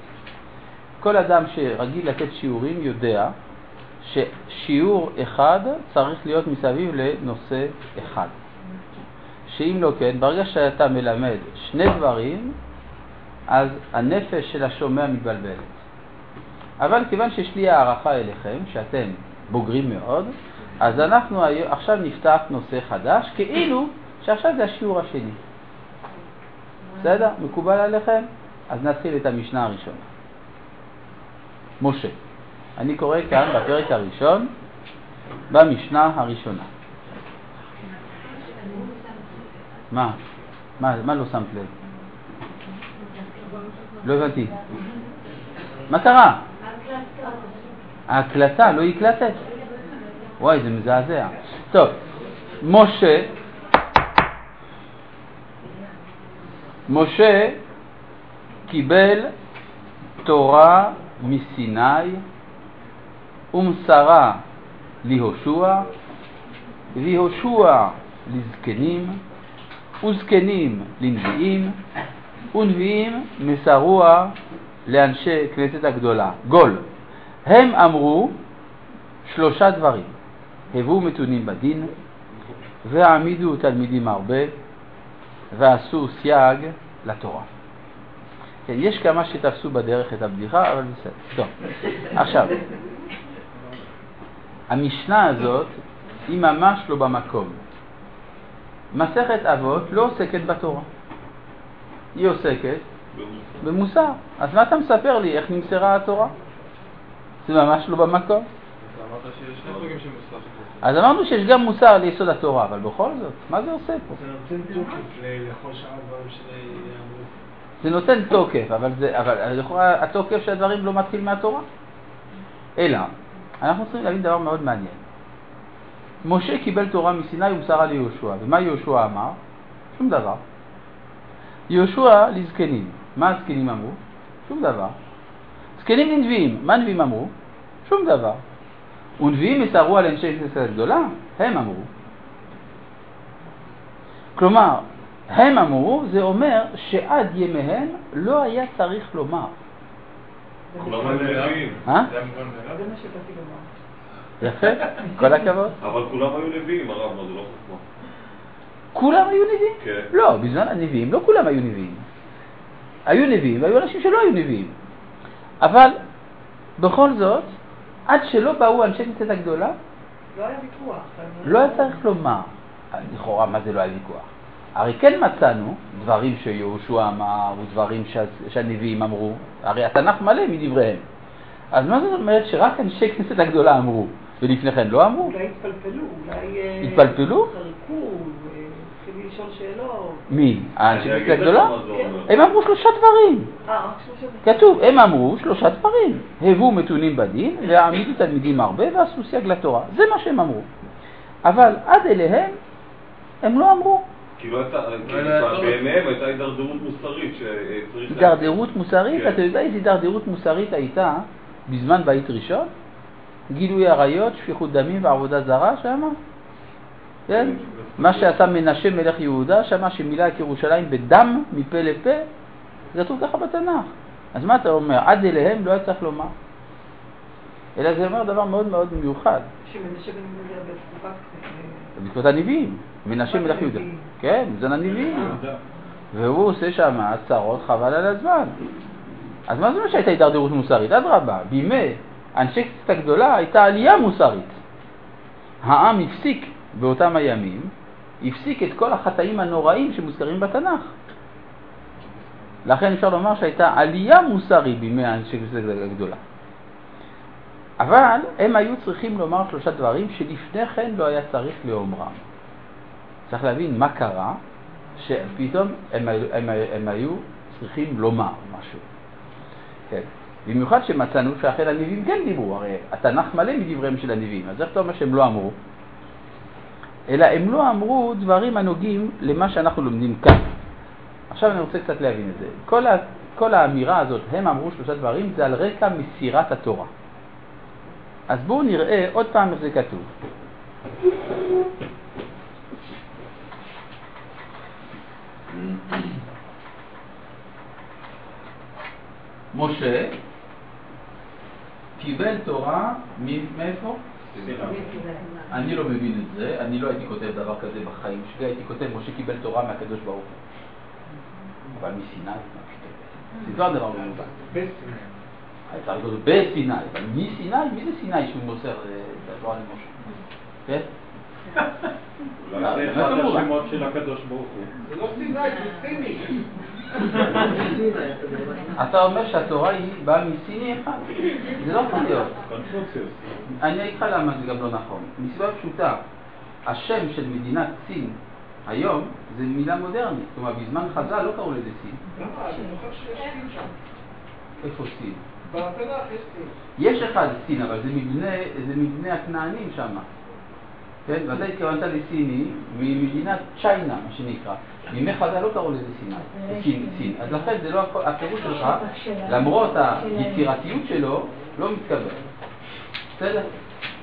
כל אדם שרגיל לתת שיעורים יודע ששיעור אחד צריך להיות מסביב לנושא אחד. שאם לא כן, ברגע שאתה מלמד שני דברים, אז הנפש של השומע מתבלבלת. אבל כיוון שיש לי הערכה אליכם, שאתם בוגרים מאוד, אז אנחנו עכשיו נפתח נושא חדש, כאילו שעכשיו זה השיעור השני. בסדר? מקובל עליכם? אז נתחיל את המשנה הראשונה. משה. אני קורא כאן בפרק הראשון, במשנה הראשונה. מה? מה, מה לא שמת לב? לא הבנתי. מה קרה? ההקלטה לא הקלטת? וואי, זה מזעזע. טוב, משה, משה קיבל תורה מסיני ומסרה ליהושע, ויהושע לזקנים, וזקנים לנביאים, ונביאים מסרוה לאנשי כנסת הגדולה. גול. הם אמרו שלושה דברים: הבאו מתונים בדין, והעמידו תלמידים הרבה, ועשו סייג לתורה. כן, יש כמה שתפסו בדרך את הבדיחה, אבל בסדר. טוב, עכשיו, המשנה הזאת היא ממש לא במקום. מסכת אבות לא עוסקת בתורה. היא עוסקת במוסר. אז מה אתה מספר לי איך נמסרה התורה? זה ממש לא במקום. אמרת שיש שני סוגים של מוסר. אז אמרנו שיש גם מוסר ליסוד התורה, אבל בכל זאת, מה זה עושה פה? זה נותן תוקף ל- לכל שאר הדברים שיאמרו. זה נותן תוקף, אבל, זה, אבל לכאורה התוקף של הדברים לא מתחיל מהתורה. אלא, אנחנו צריכים להבין דבר מאוד מעניין. משה קיבל תורה מסיני ומסרה ליהושע, ומה יהושע אמר? שום דבר. יהושע לזקנים, מה הזקנים אמרו? שום דבר. זקנים לנביאים, מה נביאים אמרו? שום דבר. ונביאים מסרו על אנשי כנסת הגדולה? הם אמרו. כלומר, הם אמרו, זה אומר שעד ימיהם לא היה צריך לומר. כולם היו נביאים. אה? יפה, כל הכבוד. אבל כולם היו נביאים, הרב, מה זה לא חוכמה. כולם היו נביאים? כן. לא, בזמן הנביאים לא כולם היו נביאים. היו נביאים והיו אנשים שלא היו נביאים. אבל בכל זאת, עד שלא באו אנשי כנסת הגדולה, לא היה ויכוח. לא היה צריך לומר, לכאורה מה זה לא היה ויכוח. הרי כן מצאנו דברים שיהושע אמר ודברים שה, שהנביאים אמרו, הרי התנ"ך מלא מדבריהם. אז מה זאת אומרת שרק אנשי כנסת הגדולה אמרו, ולפני כן לא אמרו? אולי התפלפלו, אולי... אה, התפלפלו? חרקו, אה, התחילו לשאול שאלות. מי? האנשי אני כנסת אגיד לך הגדולה? הם אמרו שלושה דברים. אה, שלושה דברים. כתוב, הם אמרו שלושה דברים. הבו מתונים בדין, והעמידו תלמידים הרבה, ועשו סייג לתורה. זה מה שהם אמרו. אבל עד אליהם, הם לא אמרו. כאילו הייתה, היה צורך. בעיניהם הייתה הידרדרות מוסרית שצריך... הידרדרות מוסרית, כן. אתה יודע איזה הידרדרות מוסרית הייתה בזמן בית ראשון? גילוי עריות, שפיכות דמים ועבודה זרה שמה? כן? מה שעשה מנשה מלך יהודה, שמה שמילא את ירושלים בדם מפה לפה, זה כתוב ככה בתנ"ך. אז מה אתה אומר? עד אליהם לא היה צריך לומר. אלא זה אומר דבר מאוד מאוד מיוחד. שמנשה בן יהודה בתקופת... בתקופת הנביאים, מנשה מלך יהודה. כן, זה הנביאים. והוא עושה שם צרות חבל על הזמן. אז מה זה אומר שהייתה הידרדרות מוסרית? אדרבה, בימי אנשי כנסת הגדולה הייתה עלייה מוסרית. העם הפסיק באותם הימים, הפסיק את כל החטאים הנוראים שמוזכרים בתנ"ך. לכן אפשר לומר שהייתה עלייה מוסרית בימי אנשי כנסת הגדולה. אבל הם היו צריכים לומר שלושה דברים שלפני כן לא היה צריך לאומרם. צריך להבין מה קרה שפתאום הם, הם, היו- הם היו צריכים לומר משהו. כן. במיוחד שמצאנו שאכן הנביאים כן דיברו, הרי התנ"ך מלא מדבריהם של הנביאים, אז איך אתה אומר שהם לא אמרו? אלא הם לא אמרו דברים הנוגעים למה שאנחנו לומדים כאן. עכשיו אני רוצה קצת להבין את זה. כל, ה, כל האמירה הזאת, הם אמרו שלושה דברים, זה על רקע מסירת התורה. אז בואו נראה עוד פעם איך זה כתוב. משה קיבל תורה מאיפה? אני לא מבין את זה, אני לא הייתי כותב דבר כזה בחיים שלי, הייתי כותב משה קיבל תורה מהקדוש ברוך הוא. אבל מסיני? זה כבר דבר מיוחד. הייתה כתוב בסיני, אבל מסיני? מי זה סיני שהוא מוסר את התורה למשה? כן? אולי זה אחד השמות של הקדוש ברוך הוא. זה לא סיני, זה סיני. אתה אומר שהתורה היא באה מסיני אחד. זה לא יכול להיות. אני אגיד לך למה זה גם לא נכון. מסיבה פשוטה, השם של מדינת סין היום זה מילה מודרנית. כלומר, בזמן חז"ל לא קראו לזה סין. איפה סין? בתנ"ך יש אחד סין, אבל זה מבנה הכנענים שם. כן? ואתה התכוונת לסיני ממדינת צ'יינה, מה שנקרא. מימי חז"ל לא קראו לזה סיני, סין, סין. אז לכן זה לא הפירוש שלך, למרות היצירתיות שלו, לא מתקבל. בסדר?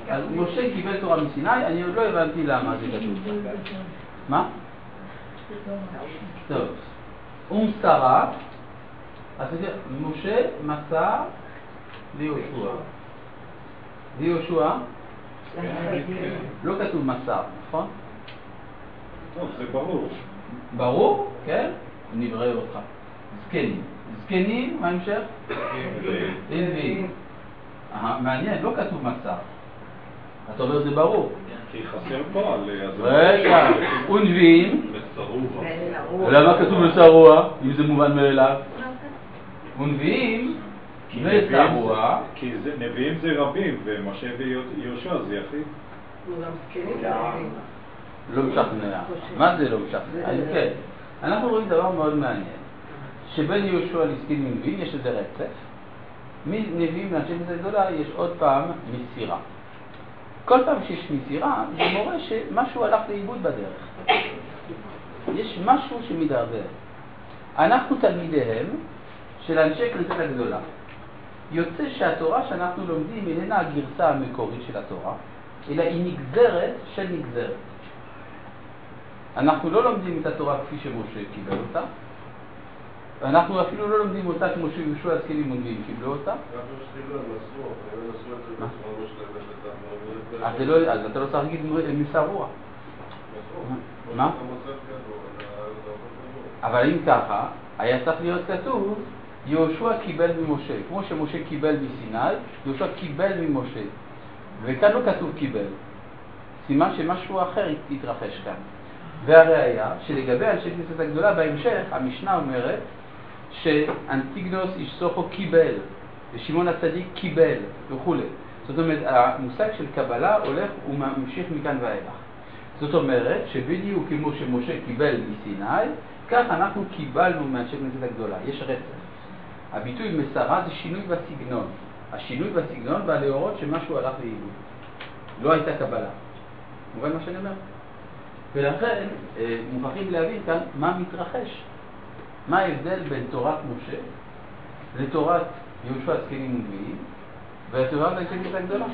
אז משה קיבל תורה מסיני, אני עוד לא הבנתי למה זה כתוב. מה? טוב. ומסרה, אז זה משה מסר ליהושע. ליהושע לא כתוב מסר, נכון? טוב, זה ברור. ברור, כן? אני אברר אותך. זקנים. זקנים, מה ההמשך? אה, מעניין, לא כתוב מסר. אתה אומר זה ברור. כי חסר פה על... אז- רגע, ונביאים, מסרורה. למה כתוב מסרוע, אם זה מובן מאליו? ונביאים, כי נביאים זה- מסרוע, כי זה- נביאים זה רבים, ומשה ויהושע זה יחיד. ונביאים. לא משכנע. מה זה לא משכנע? כן, אנחנו רואים דבר מאוד מעניין, שבין יהושע לזקנים ונביאים יש איזה רצף, מנביאים לאנשי כנסת גדולה יש עוד פעם מסירה. כל פעם שיש מסירה, זה מורה שמשהו הלך לאיבוד בדרך. יש משהו שמתערבב. אנחנו תלמידיהם של אנשי כנסת הגדולה. יוצא שהתורה שאנחנו לומדים איננה הגרסה המקורית של התורה, אלא היא נגזרת של נגזרת. אנחנו לא לומדים את התורה כפי שמשה קיבל אותה, אנחנו אפילו לא לומדים אותה כמו שיהושע הזקנים ונביאים קיבלו אותה. אז לא- אתה לא צריך להגיד ניסה רוח. מה? אבל אם ככה, היה צריך להיות כתוב, יהושע קיבל ממשה. כמו שמשה קיבל מסיני, יהושע קיבל ממשה. וכאן לא כתוב קיבל. סימן שמשהו אחר התרחש כאן. והראיה שלגבי אנשי כנסת הגדולה בהמשך, המשנה אומרת שאנטיגנוס איש סוכו קיבל, ושמעון הצדיק קיבל וכולי. זאת אומרת, המושג של קבלה הולך וממשיך מכאן ואילך. זאת אומרת שבדיוק כמו שמשה קיבל מסיני, כך אנחנו קיבלנו מאנשי כנסת הגדולה. יש רצף. הביטוי מסרה זה שינוי בסגנון. השינוי בסגנון בא להורות שמשהו הלך לאיבוד. לא הייתה קבלה. מובן מה שאני אומר? ולכן אה, מוכרחים להבין כאן מה מתרחש. מה ההבדל בין תורת משה לתורת יהושע זקנים ונביאים ולתורת ההתקדמות הגדולה.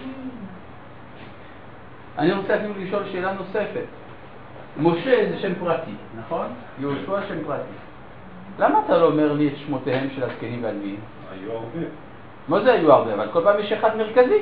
אני רוצה אפילו לשאול שאלה נוספת. משה זה שם פרטי, נכון? יהושע שם פרטי. למה אתה לא אומר לי את שמותיהם של הזקנים והנביאים? היו הרבה. מה זה היו הרבה? אבל כל פעם יש אחד מרכזי.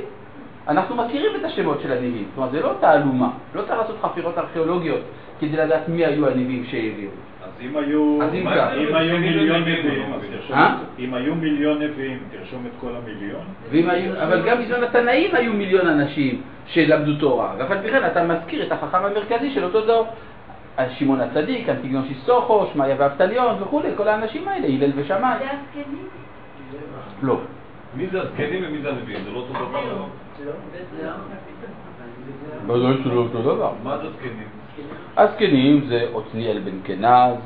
אנחנו מכירים את השמות של הנביאים. כלומר, זה לא תעלומה. לא צריך לעשות חפירות ארכיאולוגיות כדי לדעת מי היו הנביאים שהביאו. אז אם היו אז אם אם כך. היו מיליון נביאים, אז תרשום אה? את- אם היו מיליון נביאים, תרשום את כל המיליון. ואם היו, אבל גם בזמן התנאים היו מיליון אנשים שלמדו תורה, ואף על פי כן אתה מזכיר את החכם המרכזי של אותו דור. אז שמעון הצדיק, אנטיגנוס איסטוכו, שמעיה ואבטליון וכולי, כל האנשים האלה, הלל ושמאי. זה הזקנים? לא. מי זה הזקנים ומי זה הנביאים? זה לא אותו דבר? לא? בוודאי שלא אותו דבר. מה זה זקנים? הזקנים זה עתניאל בן קנז,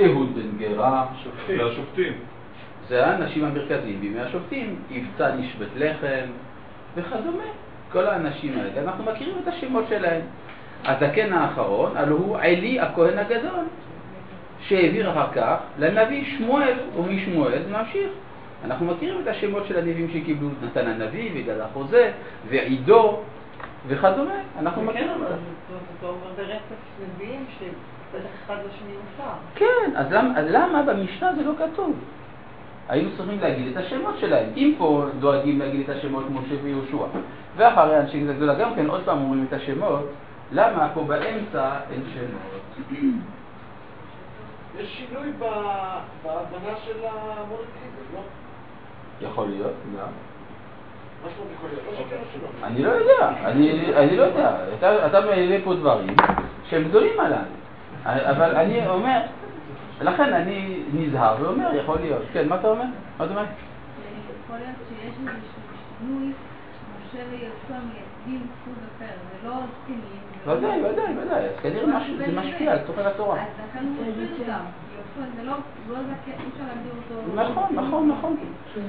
אהוד בן גרה, זה השופטים. זה האנשים המרכזיים בימי השופטים, יבצע איש בית לחם וכדומה. כל האנשים האלה, אנחנו מכירים את השמות שלהם. הזקן האחרון, הלוא הוא עלי הכהן הגדול, שהעביר אחר כך לנביא שמואל, ומשמואל זה ממשיך. אנחנו מכירים את השמות של הנביאים שקיבלו, נתן הנביא וגל החוזה ועידו וכדומה, אנחנו מכירים אבל אותם. אתה אומר ברצף נביאים שבטח אחד לשני מותר. כן, אז למה, אז למה במשנה זה לא כתוב? היינו צריכים להגיד את השמות שלהם. אם פה דואגים להגיד את השמות משה ויהושע, ואחרי אנשי גדולה גם כן עוד פעם אומרים את השמות, למה פה באמצע אין שמות? יש שינוי בהבנה של המונוטיזם, לא? יכול להיות, גם. מה שלא יכול להיות? לא שלא? אני לא יודע, אני, אני לא יודע. אתה, אתה מעלה פה דברים שהם גדולים עליי. אבל אני אומר, לכן אני נזהר ואומר, יכול להיות. כן, מה אתה אומר? מה אתה אומר? יכול להיות שיש איזשהו שינוי, משה ויהושע מייצגים סוג אחר, זה לא זקנים. לא- ודאי, ודאי, ודאי. אז כנראה זה משפיע על תוכן התורה. אז לכן הוא מפריד אותם. לא, לא. נכון, נכון, נכון.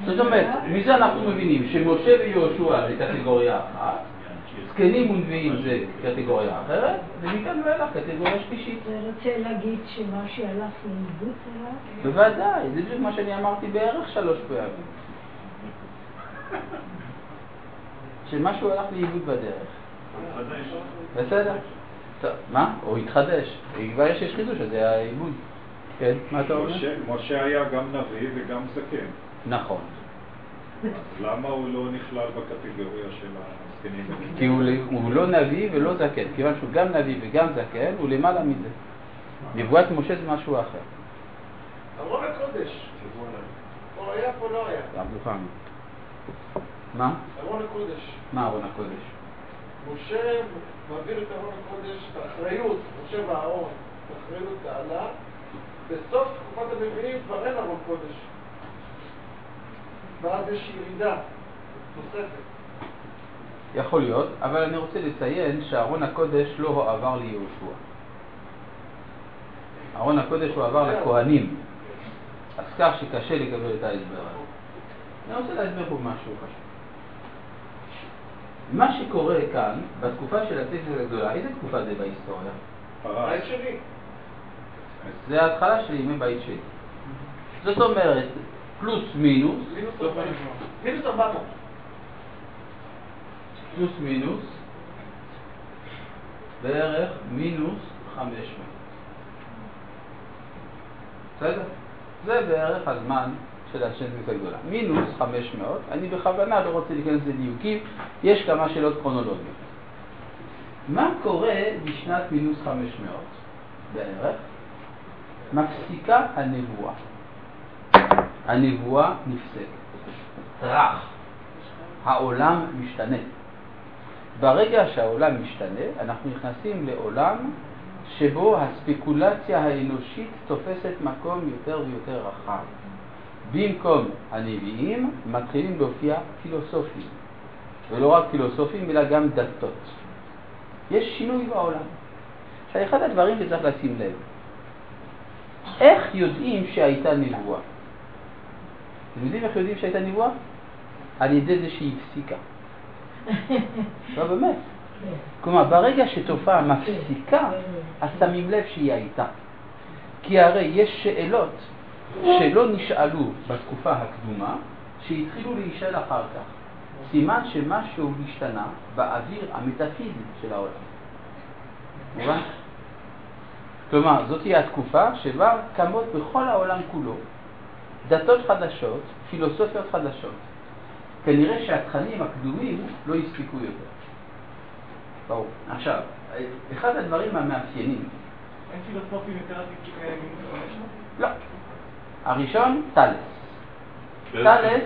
זאת אומרת, מזה אנחנו מבינים שמשה ויהושע זה קטגוריה אחת, זקנים ונביאים זה קטגוריה אחרת, ומכאן ואילך קטגוריה שלישית. זה רוצה להגיד שמה שהלך לאיבוד עליו? בוודאי, זה בדיוק מה שאני אמרתי בערך שלוש פעמים. [LAUGHS] שמשהו הלך לאיבוד בדרך. בסדר? מה? או התחדש. כבר יש חידוש, אז זה האיבוד. כן, מה אתה אומר? משה- היה גם נביא וגם זקן. נכון. אז למה הוא לא נכלל בקטגוריה של הזקנים? כי הוא, הוא לא נביא ולא זקן. כיוון שהוא גם נביא וגם זקן, הוא למעלה מזה. נבואת משה זה משהו אחר. ארון הקודש. פה היה, פה לא היה. מה? ארון הקודש. מה ארון הקודש? משה מעביר את ארון הקודש, את האחריות, משה ואהרון, את האחריות תעלה. בסוף תקופת הנביאים כבר אין ארון קודש. ואז יש ירידה נוספת. יכול להיות, אבל אני רוצה לציין שארון הקודש לא הועבר ליהושע. ארון הקודש הועבר לכהנים. אז כך שקשה לקבל את ההסבר הזה. אני רוצה להסביר פה משהו חשוב. מה שקורה כאן, בתקופה של הציצית הגדולה, איזה תקופה זה בהיסטוריה? בית שני. זה ההתחלה של ימי בית שני. זאת אומרת, פלוס מינוס, מינוס 400. מינוס 400. פלוס מינוס, בערך מינוס 500. בסדר? זה בערך הזמן של השנתיות הגדולה. מינוס 500, אני בכוונה לא רוצה להיכנס לדיוקים, יש כמה שאלות כרונולוגיות. מה קורה בשנת מינוס 500 בערך? מפסיקה הנבואה. הנבואה נפסקת. טראח. העולם משתנה. ברגע שהעולם משתנה, אנחנו נכנסים לעולם שבו הספקולציה האנושית תופסת מקום יותר ויותר רחב. במקום הנביאים מתחילים להופיע פילוסופים, ולא רק פילוסופים אלא גם דתות. יש שינוי בעולם. עכשיו, אחד הדברים שצריך לשים לב, איך יודעים שהייתה נבואה? אתם יודעים איך יודעים שהייתה נבואה? על ידי זה שהיא הפסיקה. [LAUGHS] לא באמת. כלומר, ברגע שתופעה מפסיקה, אז שמים לב שהיא הייתה. כי הרי יש שאלות שלא נשאלו בתקופה הקדומה, שהתחילו להישאל אחר כך. סימן שמשהו השתנה באוויר המטאפיזי של העולם. מובן? כלומר, זאת תהיה התקופה שבה קמות בכל העולם כולו דתות חדשות, פילוסופיות חדשות. כנראה שהתכנים הקדומים לא הספיקו יותר. ברור. עכשיו, אחד הדברים המאפיינים... אין פילוסופים יותר עתיקים לא. הראשון, טלס. טלס,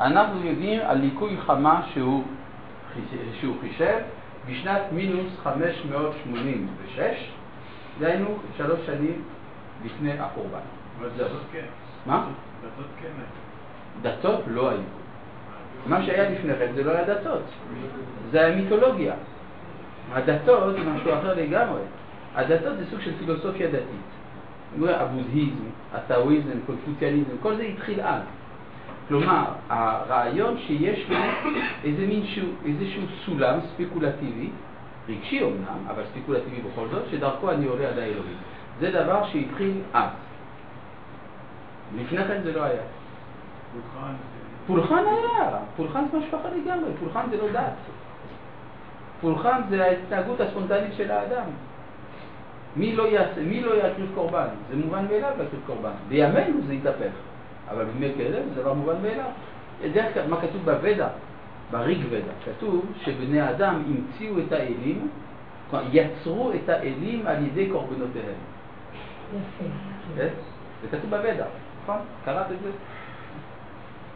אנחנו יודעים על ליקוי חמה שהוא, שהוא חישב בשנת מינוס 586, דהיינו שלוש שנים לפני החורבן. אבל דתות כן. מה? דתות כן. דתות לא היו. מה שהיה לפני כן זה לא היה דתות, זה היה מיתולוגיה. הדתות זה משהו אחר לגמרי. הדתות זה סוג של פילוסופיה דתית. הבודהיזם, הטאואיזם, קונפוציאניזם, כל זה התחיל אז. כלומר, הרעיון שיש לו איזה מין שהוא, איזשהו סולם ספקולטיבי, רגשי אמנם, אבל ספקולטיבי בכל זאת, שדרכו אני עולה עד האלוהים. זה דבר שהתחיל אז. לפני כן זה לא היה. פולחן היה, פולחן זה משהו אחר לגמרי, פולחן זה לא דת. פולחן זה ההתנהגות הספונטנית של האדם. מי לא, יעשה, מי לא יקריב קורבן? זה מובן מאליו להקריב קורבן. בימינו זה יתהפך, אבל בימי קדם זה דבר מובן מאליו. דרך כלל, מה כתוב בוודה? בריג ודה, כתוב שבני אדם המציאו את האלים, כלומר יצרו את האלים על ידי קורבנותיהם. יפה. כן? זה כתוב בוודה, נכון? קראת את זה?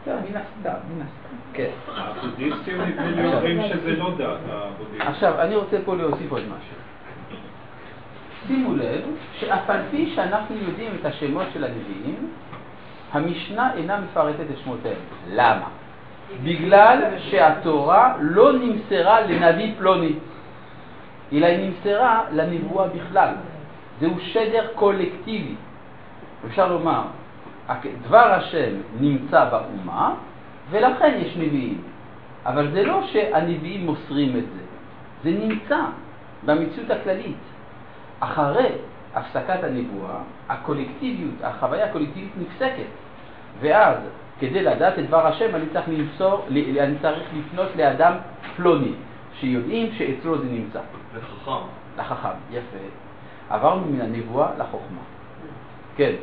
כן, מן הסתם, מן הסתם. כן. הבודהיסטים נדמה לי אומרים שזה לא דת, הבודהיסטים. עכשיו, אני רוצה פה להוסיף עוד משהו. שימו לב שאף על פי שאנחנו יודעים את השמות של הנביאים, המשנה אינה מפרטת את שמותיהם. למה? בגלל שהתורה לא נמסרה לנביא פלוני, אלא היא נמסרה לנבואה בכלל. זהו שדר קולקטיבי. אפשר לומר, דבר השם נמצא באומה, ולכן יש נביאים. אבל זה לא שהנביאים מוסרים את זה, זה נמצא במציאות הכללית. אחרי הפסקת הנבואה, הקולקטיביות, החוויה הקולקטיבית נפסקת. ואז, כדי לדעת את דבר השם, אני צריך למסור, אני צריך לפנות לאדם פלוני, שיודעים שאצלו זה נמצא. לחכם. לחכם, יפה. עברנו מן הנבואה לחוכמה. כן.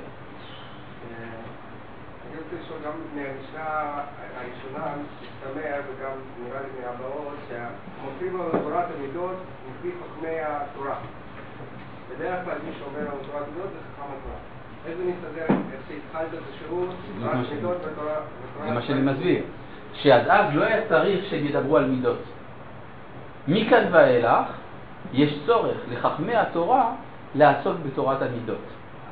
אני רוצה לשאול גם מהמשנה הראשונה, משתמע וגם נראה לי מהבאות, שמופיעים תורת המידות מפי חכמי התורה. בדרך כלל מי שאומר לנו תורת המידות זה חכם התורה. איך זה מסתדר, איך שהתחלת השירות, תורת המידות ותורה... זה מה שאני מסביר. שעד אז לא היה צריך שהם ידברו על מידות. מכאן ואילך יש צורך לחכמי התורה לעסוק בתורת המידות,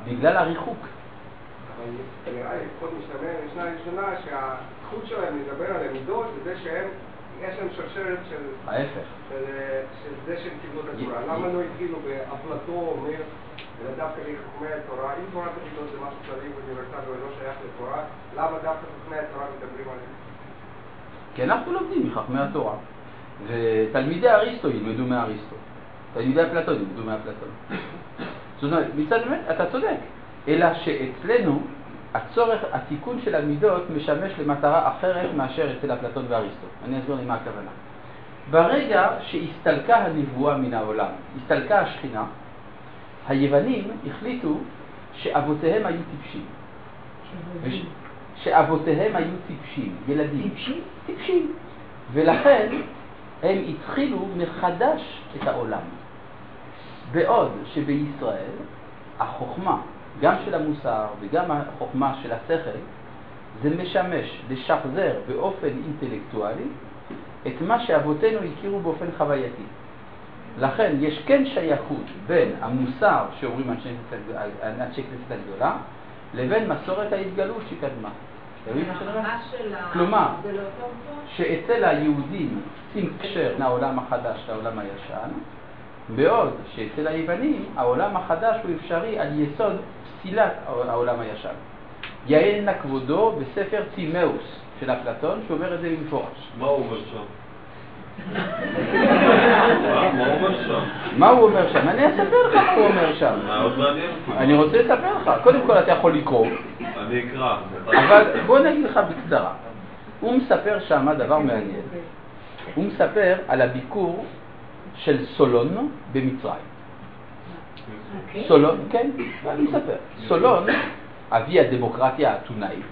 בגלל הריחוק. אבל נראה לי, לפחות משתמע במשנה הראשונה, שהזכות שלהם לדבר על המידות זה זה שהם, יש להם שרשרת של... ההפך. של, זה שהם קיבלו את התורה. למה לא התחילו באפלטו אומר, אלא דווקא לחכמי התורה? אם תורת המידות זה משהו כללי ואוניברסלי ולא שייך לתורה, למה דווקא חכמי התורה מדברים עליהם? כי אנחנו לומדים מחכמי התורה. ותלמידי אריסטו ילמדו מאריסטו. תלמידי אפלטון ילמדו מאפלטון. זאת אומרת, מצד באמת, אתה צודק. אלא שאצלנו הצורך, התיקון של המידות משמש למטרה אחרת מאשר אצל אפלטון ואריסטו. אני אסביר לי מה הכוונה. ברגע שהסתלקה הנבואה מן העולם, הסתלקה השכינה, היוונים החליטו שאבותיהם היו טיפשים. וש- שאבותיהם היו טיפשים, ילדים. טיפשים? טיפשים. ולכן הם התחילו מחדש את העולם. בעוד שבישראל החוכמה, גם של המוסר וגם החוכמה של השכל, זה משמש לשחזר באופן אינטלקטואלי את מה שאבותינו הכירו באופן חווייתי. לכן יש כן שייכות בין המוסר שאומרים אנשי כנסת הגדולה לבין מסורת ההתגלות שקדמה. כלומר? שאצל היהודים שים קשר בין העולם החדש לעולם הישן, בעוד שאצל היוונים העולם החדש הוא אפשרי על יסוד פסילת העולם הישן. יעל נא כבודו בספר טימאוס של אפלטון, שאומר את זה במפורש. [LAUGHS] מה הוא אומר שם? מה הוא אומר שם? אני אספר לך מה הוא אומר שם. אני רוצה לספר לך. קודם כל אתה יכול לקרוא, אני אקרא. אבל בוא נגיד לך בקצרה. הוא מספר שם דבר מעניין. הוא מספר על הביקור של סולון במצרים. סולון, כן, אני מספר. סולון, אבי הדמוקרטיה האתונאית,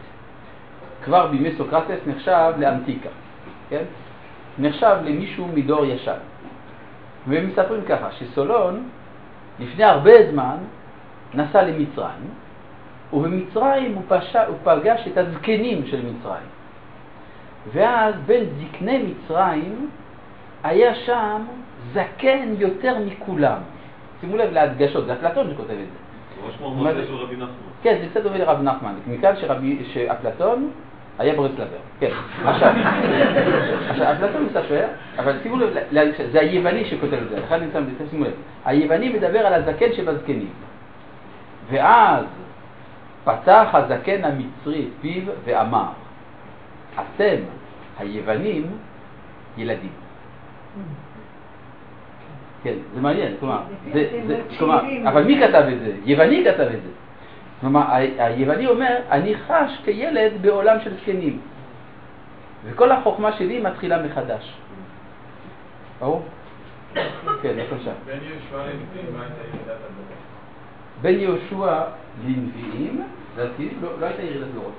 כבר בימי סוקרטס נחשב לאנטיקה, כן? נחשב למישהו מדור ישן. והם מספרים ככה, שסולון לפני הרבה זמן נסע למצרים, ובמצרים הוא, פשע, הוא פגש את הזקנים של מצרים. ואז בין זקני מצרים היה שם זקן יותר מכולם. שימו לב להדגשות, זה אפלטון שכותב את זה. ממש כמו של רבי נחמן. כן, זה קצת דומה לרב נחמן, מכאן שאפלטון היה ברסלבר, כן. עכשיו, אפלטון מספר, אבל שימו לב, זה היווני שכותב את זה, שם את זה, שימו לב. היווני מדבר על הזקן שבזקנים. ואז פתח הזקן המצרי את פיו ואמר, אתם, היוונים, ילדים. כן, זה מעניין, כלומר, זה, זה, כלומר, אבל מי כתב את זה? יווני כתב את זה. כלומר, היווני אומר, אני חש כילד בעולם של זקנים, וכל החוכמה שלי מתחילה מחדש. ברור? כן, בבקשה. בין יהושע לנביאים, מה הייתה ירידת הדורות? בין יהושע לנביאים, לדעתי, לא לא הייתה ירידת דורות.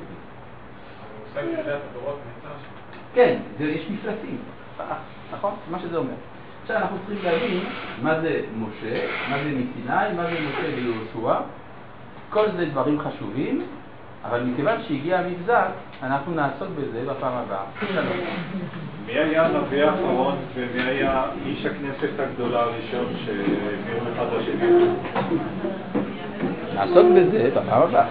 המושג ירידת הדורות נמצא שם. כן, זה, יש מפלסים, אה, נכון? מה שזה אומר. עכשיו אנחנו צריכים להבין מה זה משה, מה זה מסיני, מה זה משה ויהושע. כל זה דברים חשובים, אבל מכיוון שהגיע המבזק, אנחנו נעסוק בזה בפעם הבאה. מי היה הנביא האחרון ומי היה איש הכנסת הגדולה הראשון שהעבירו אחד לשני? נעסוק בזה בפעם הבאה.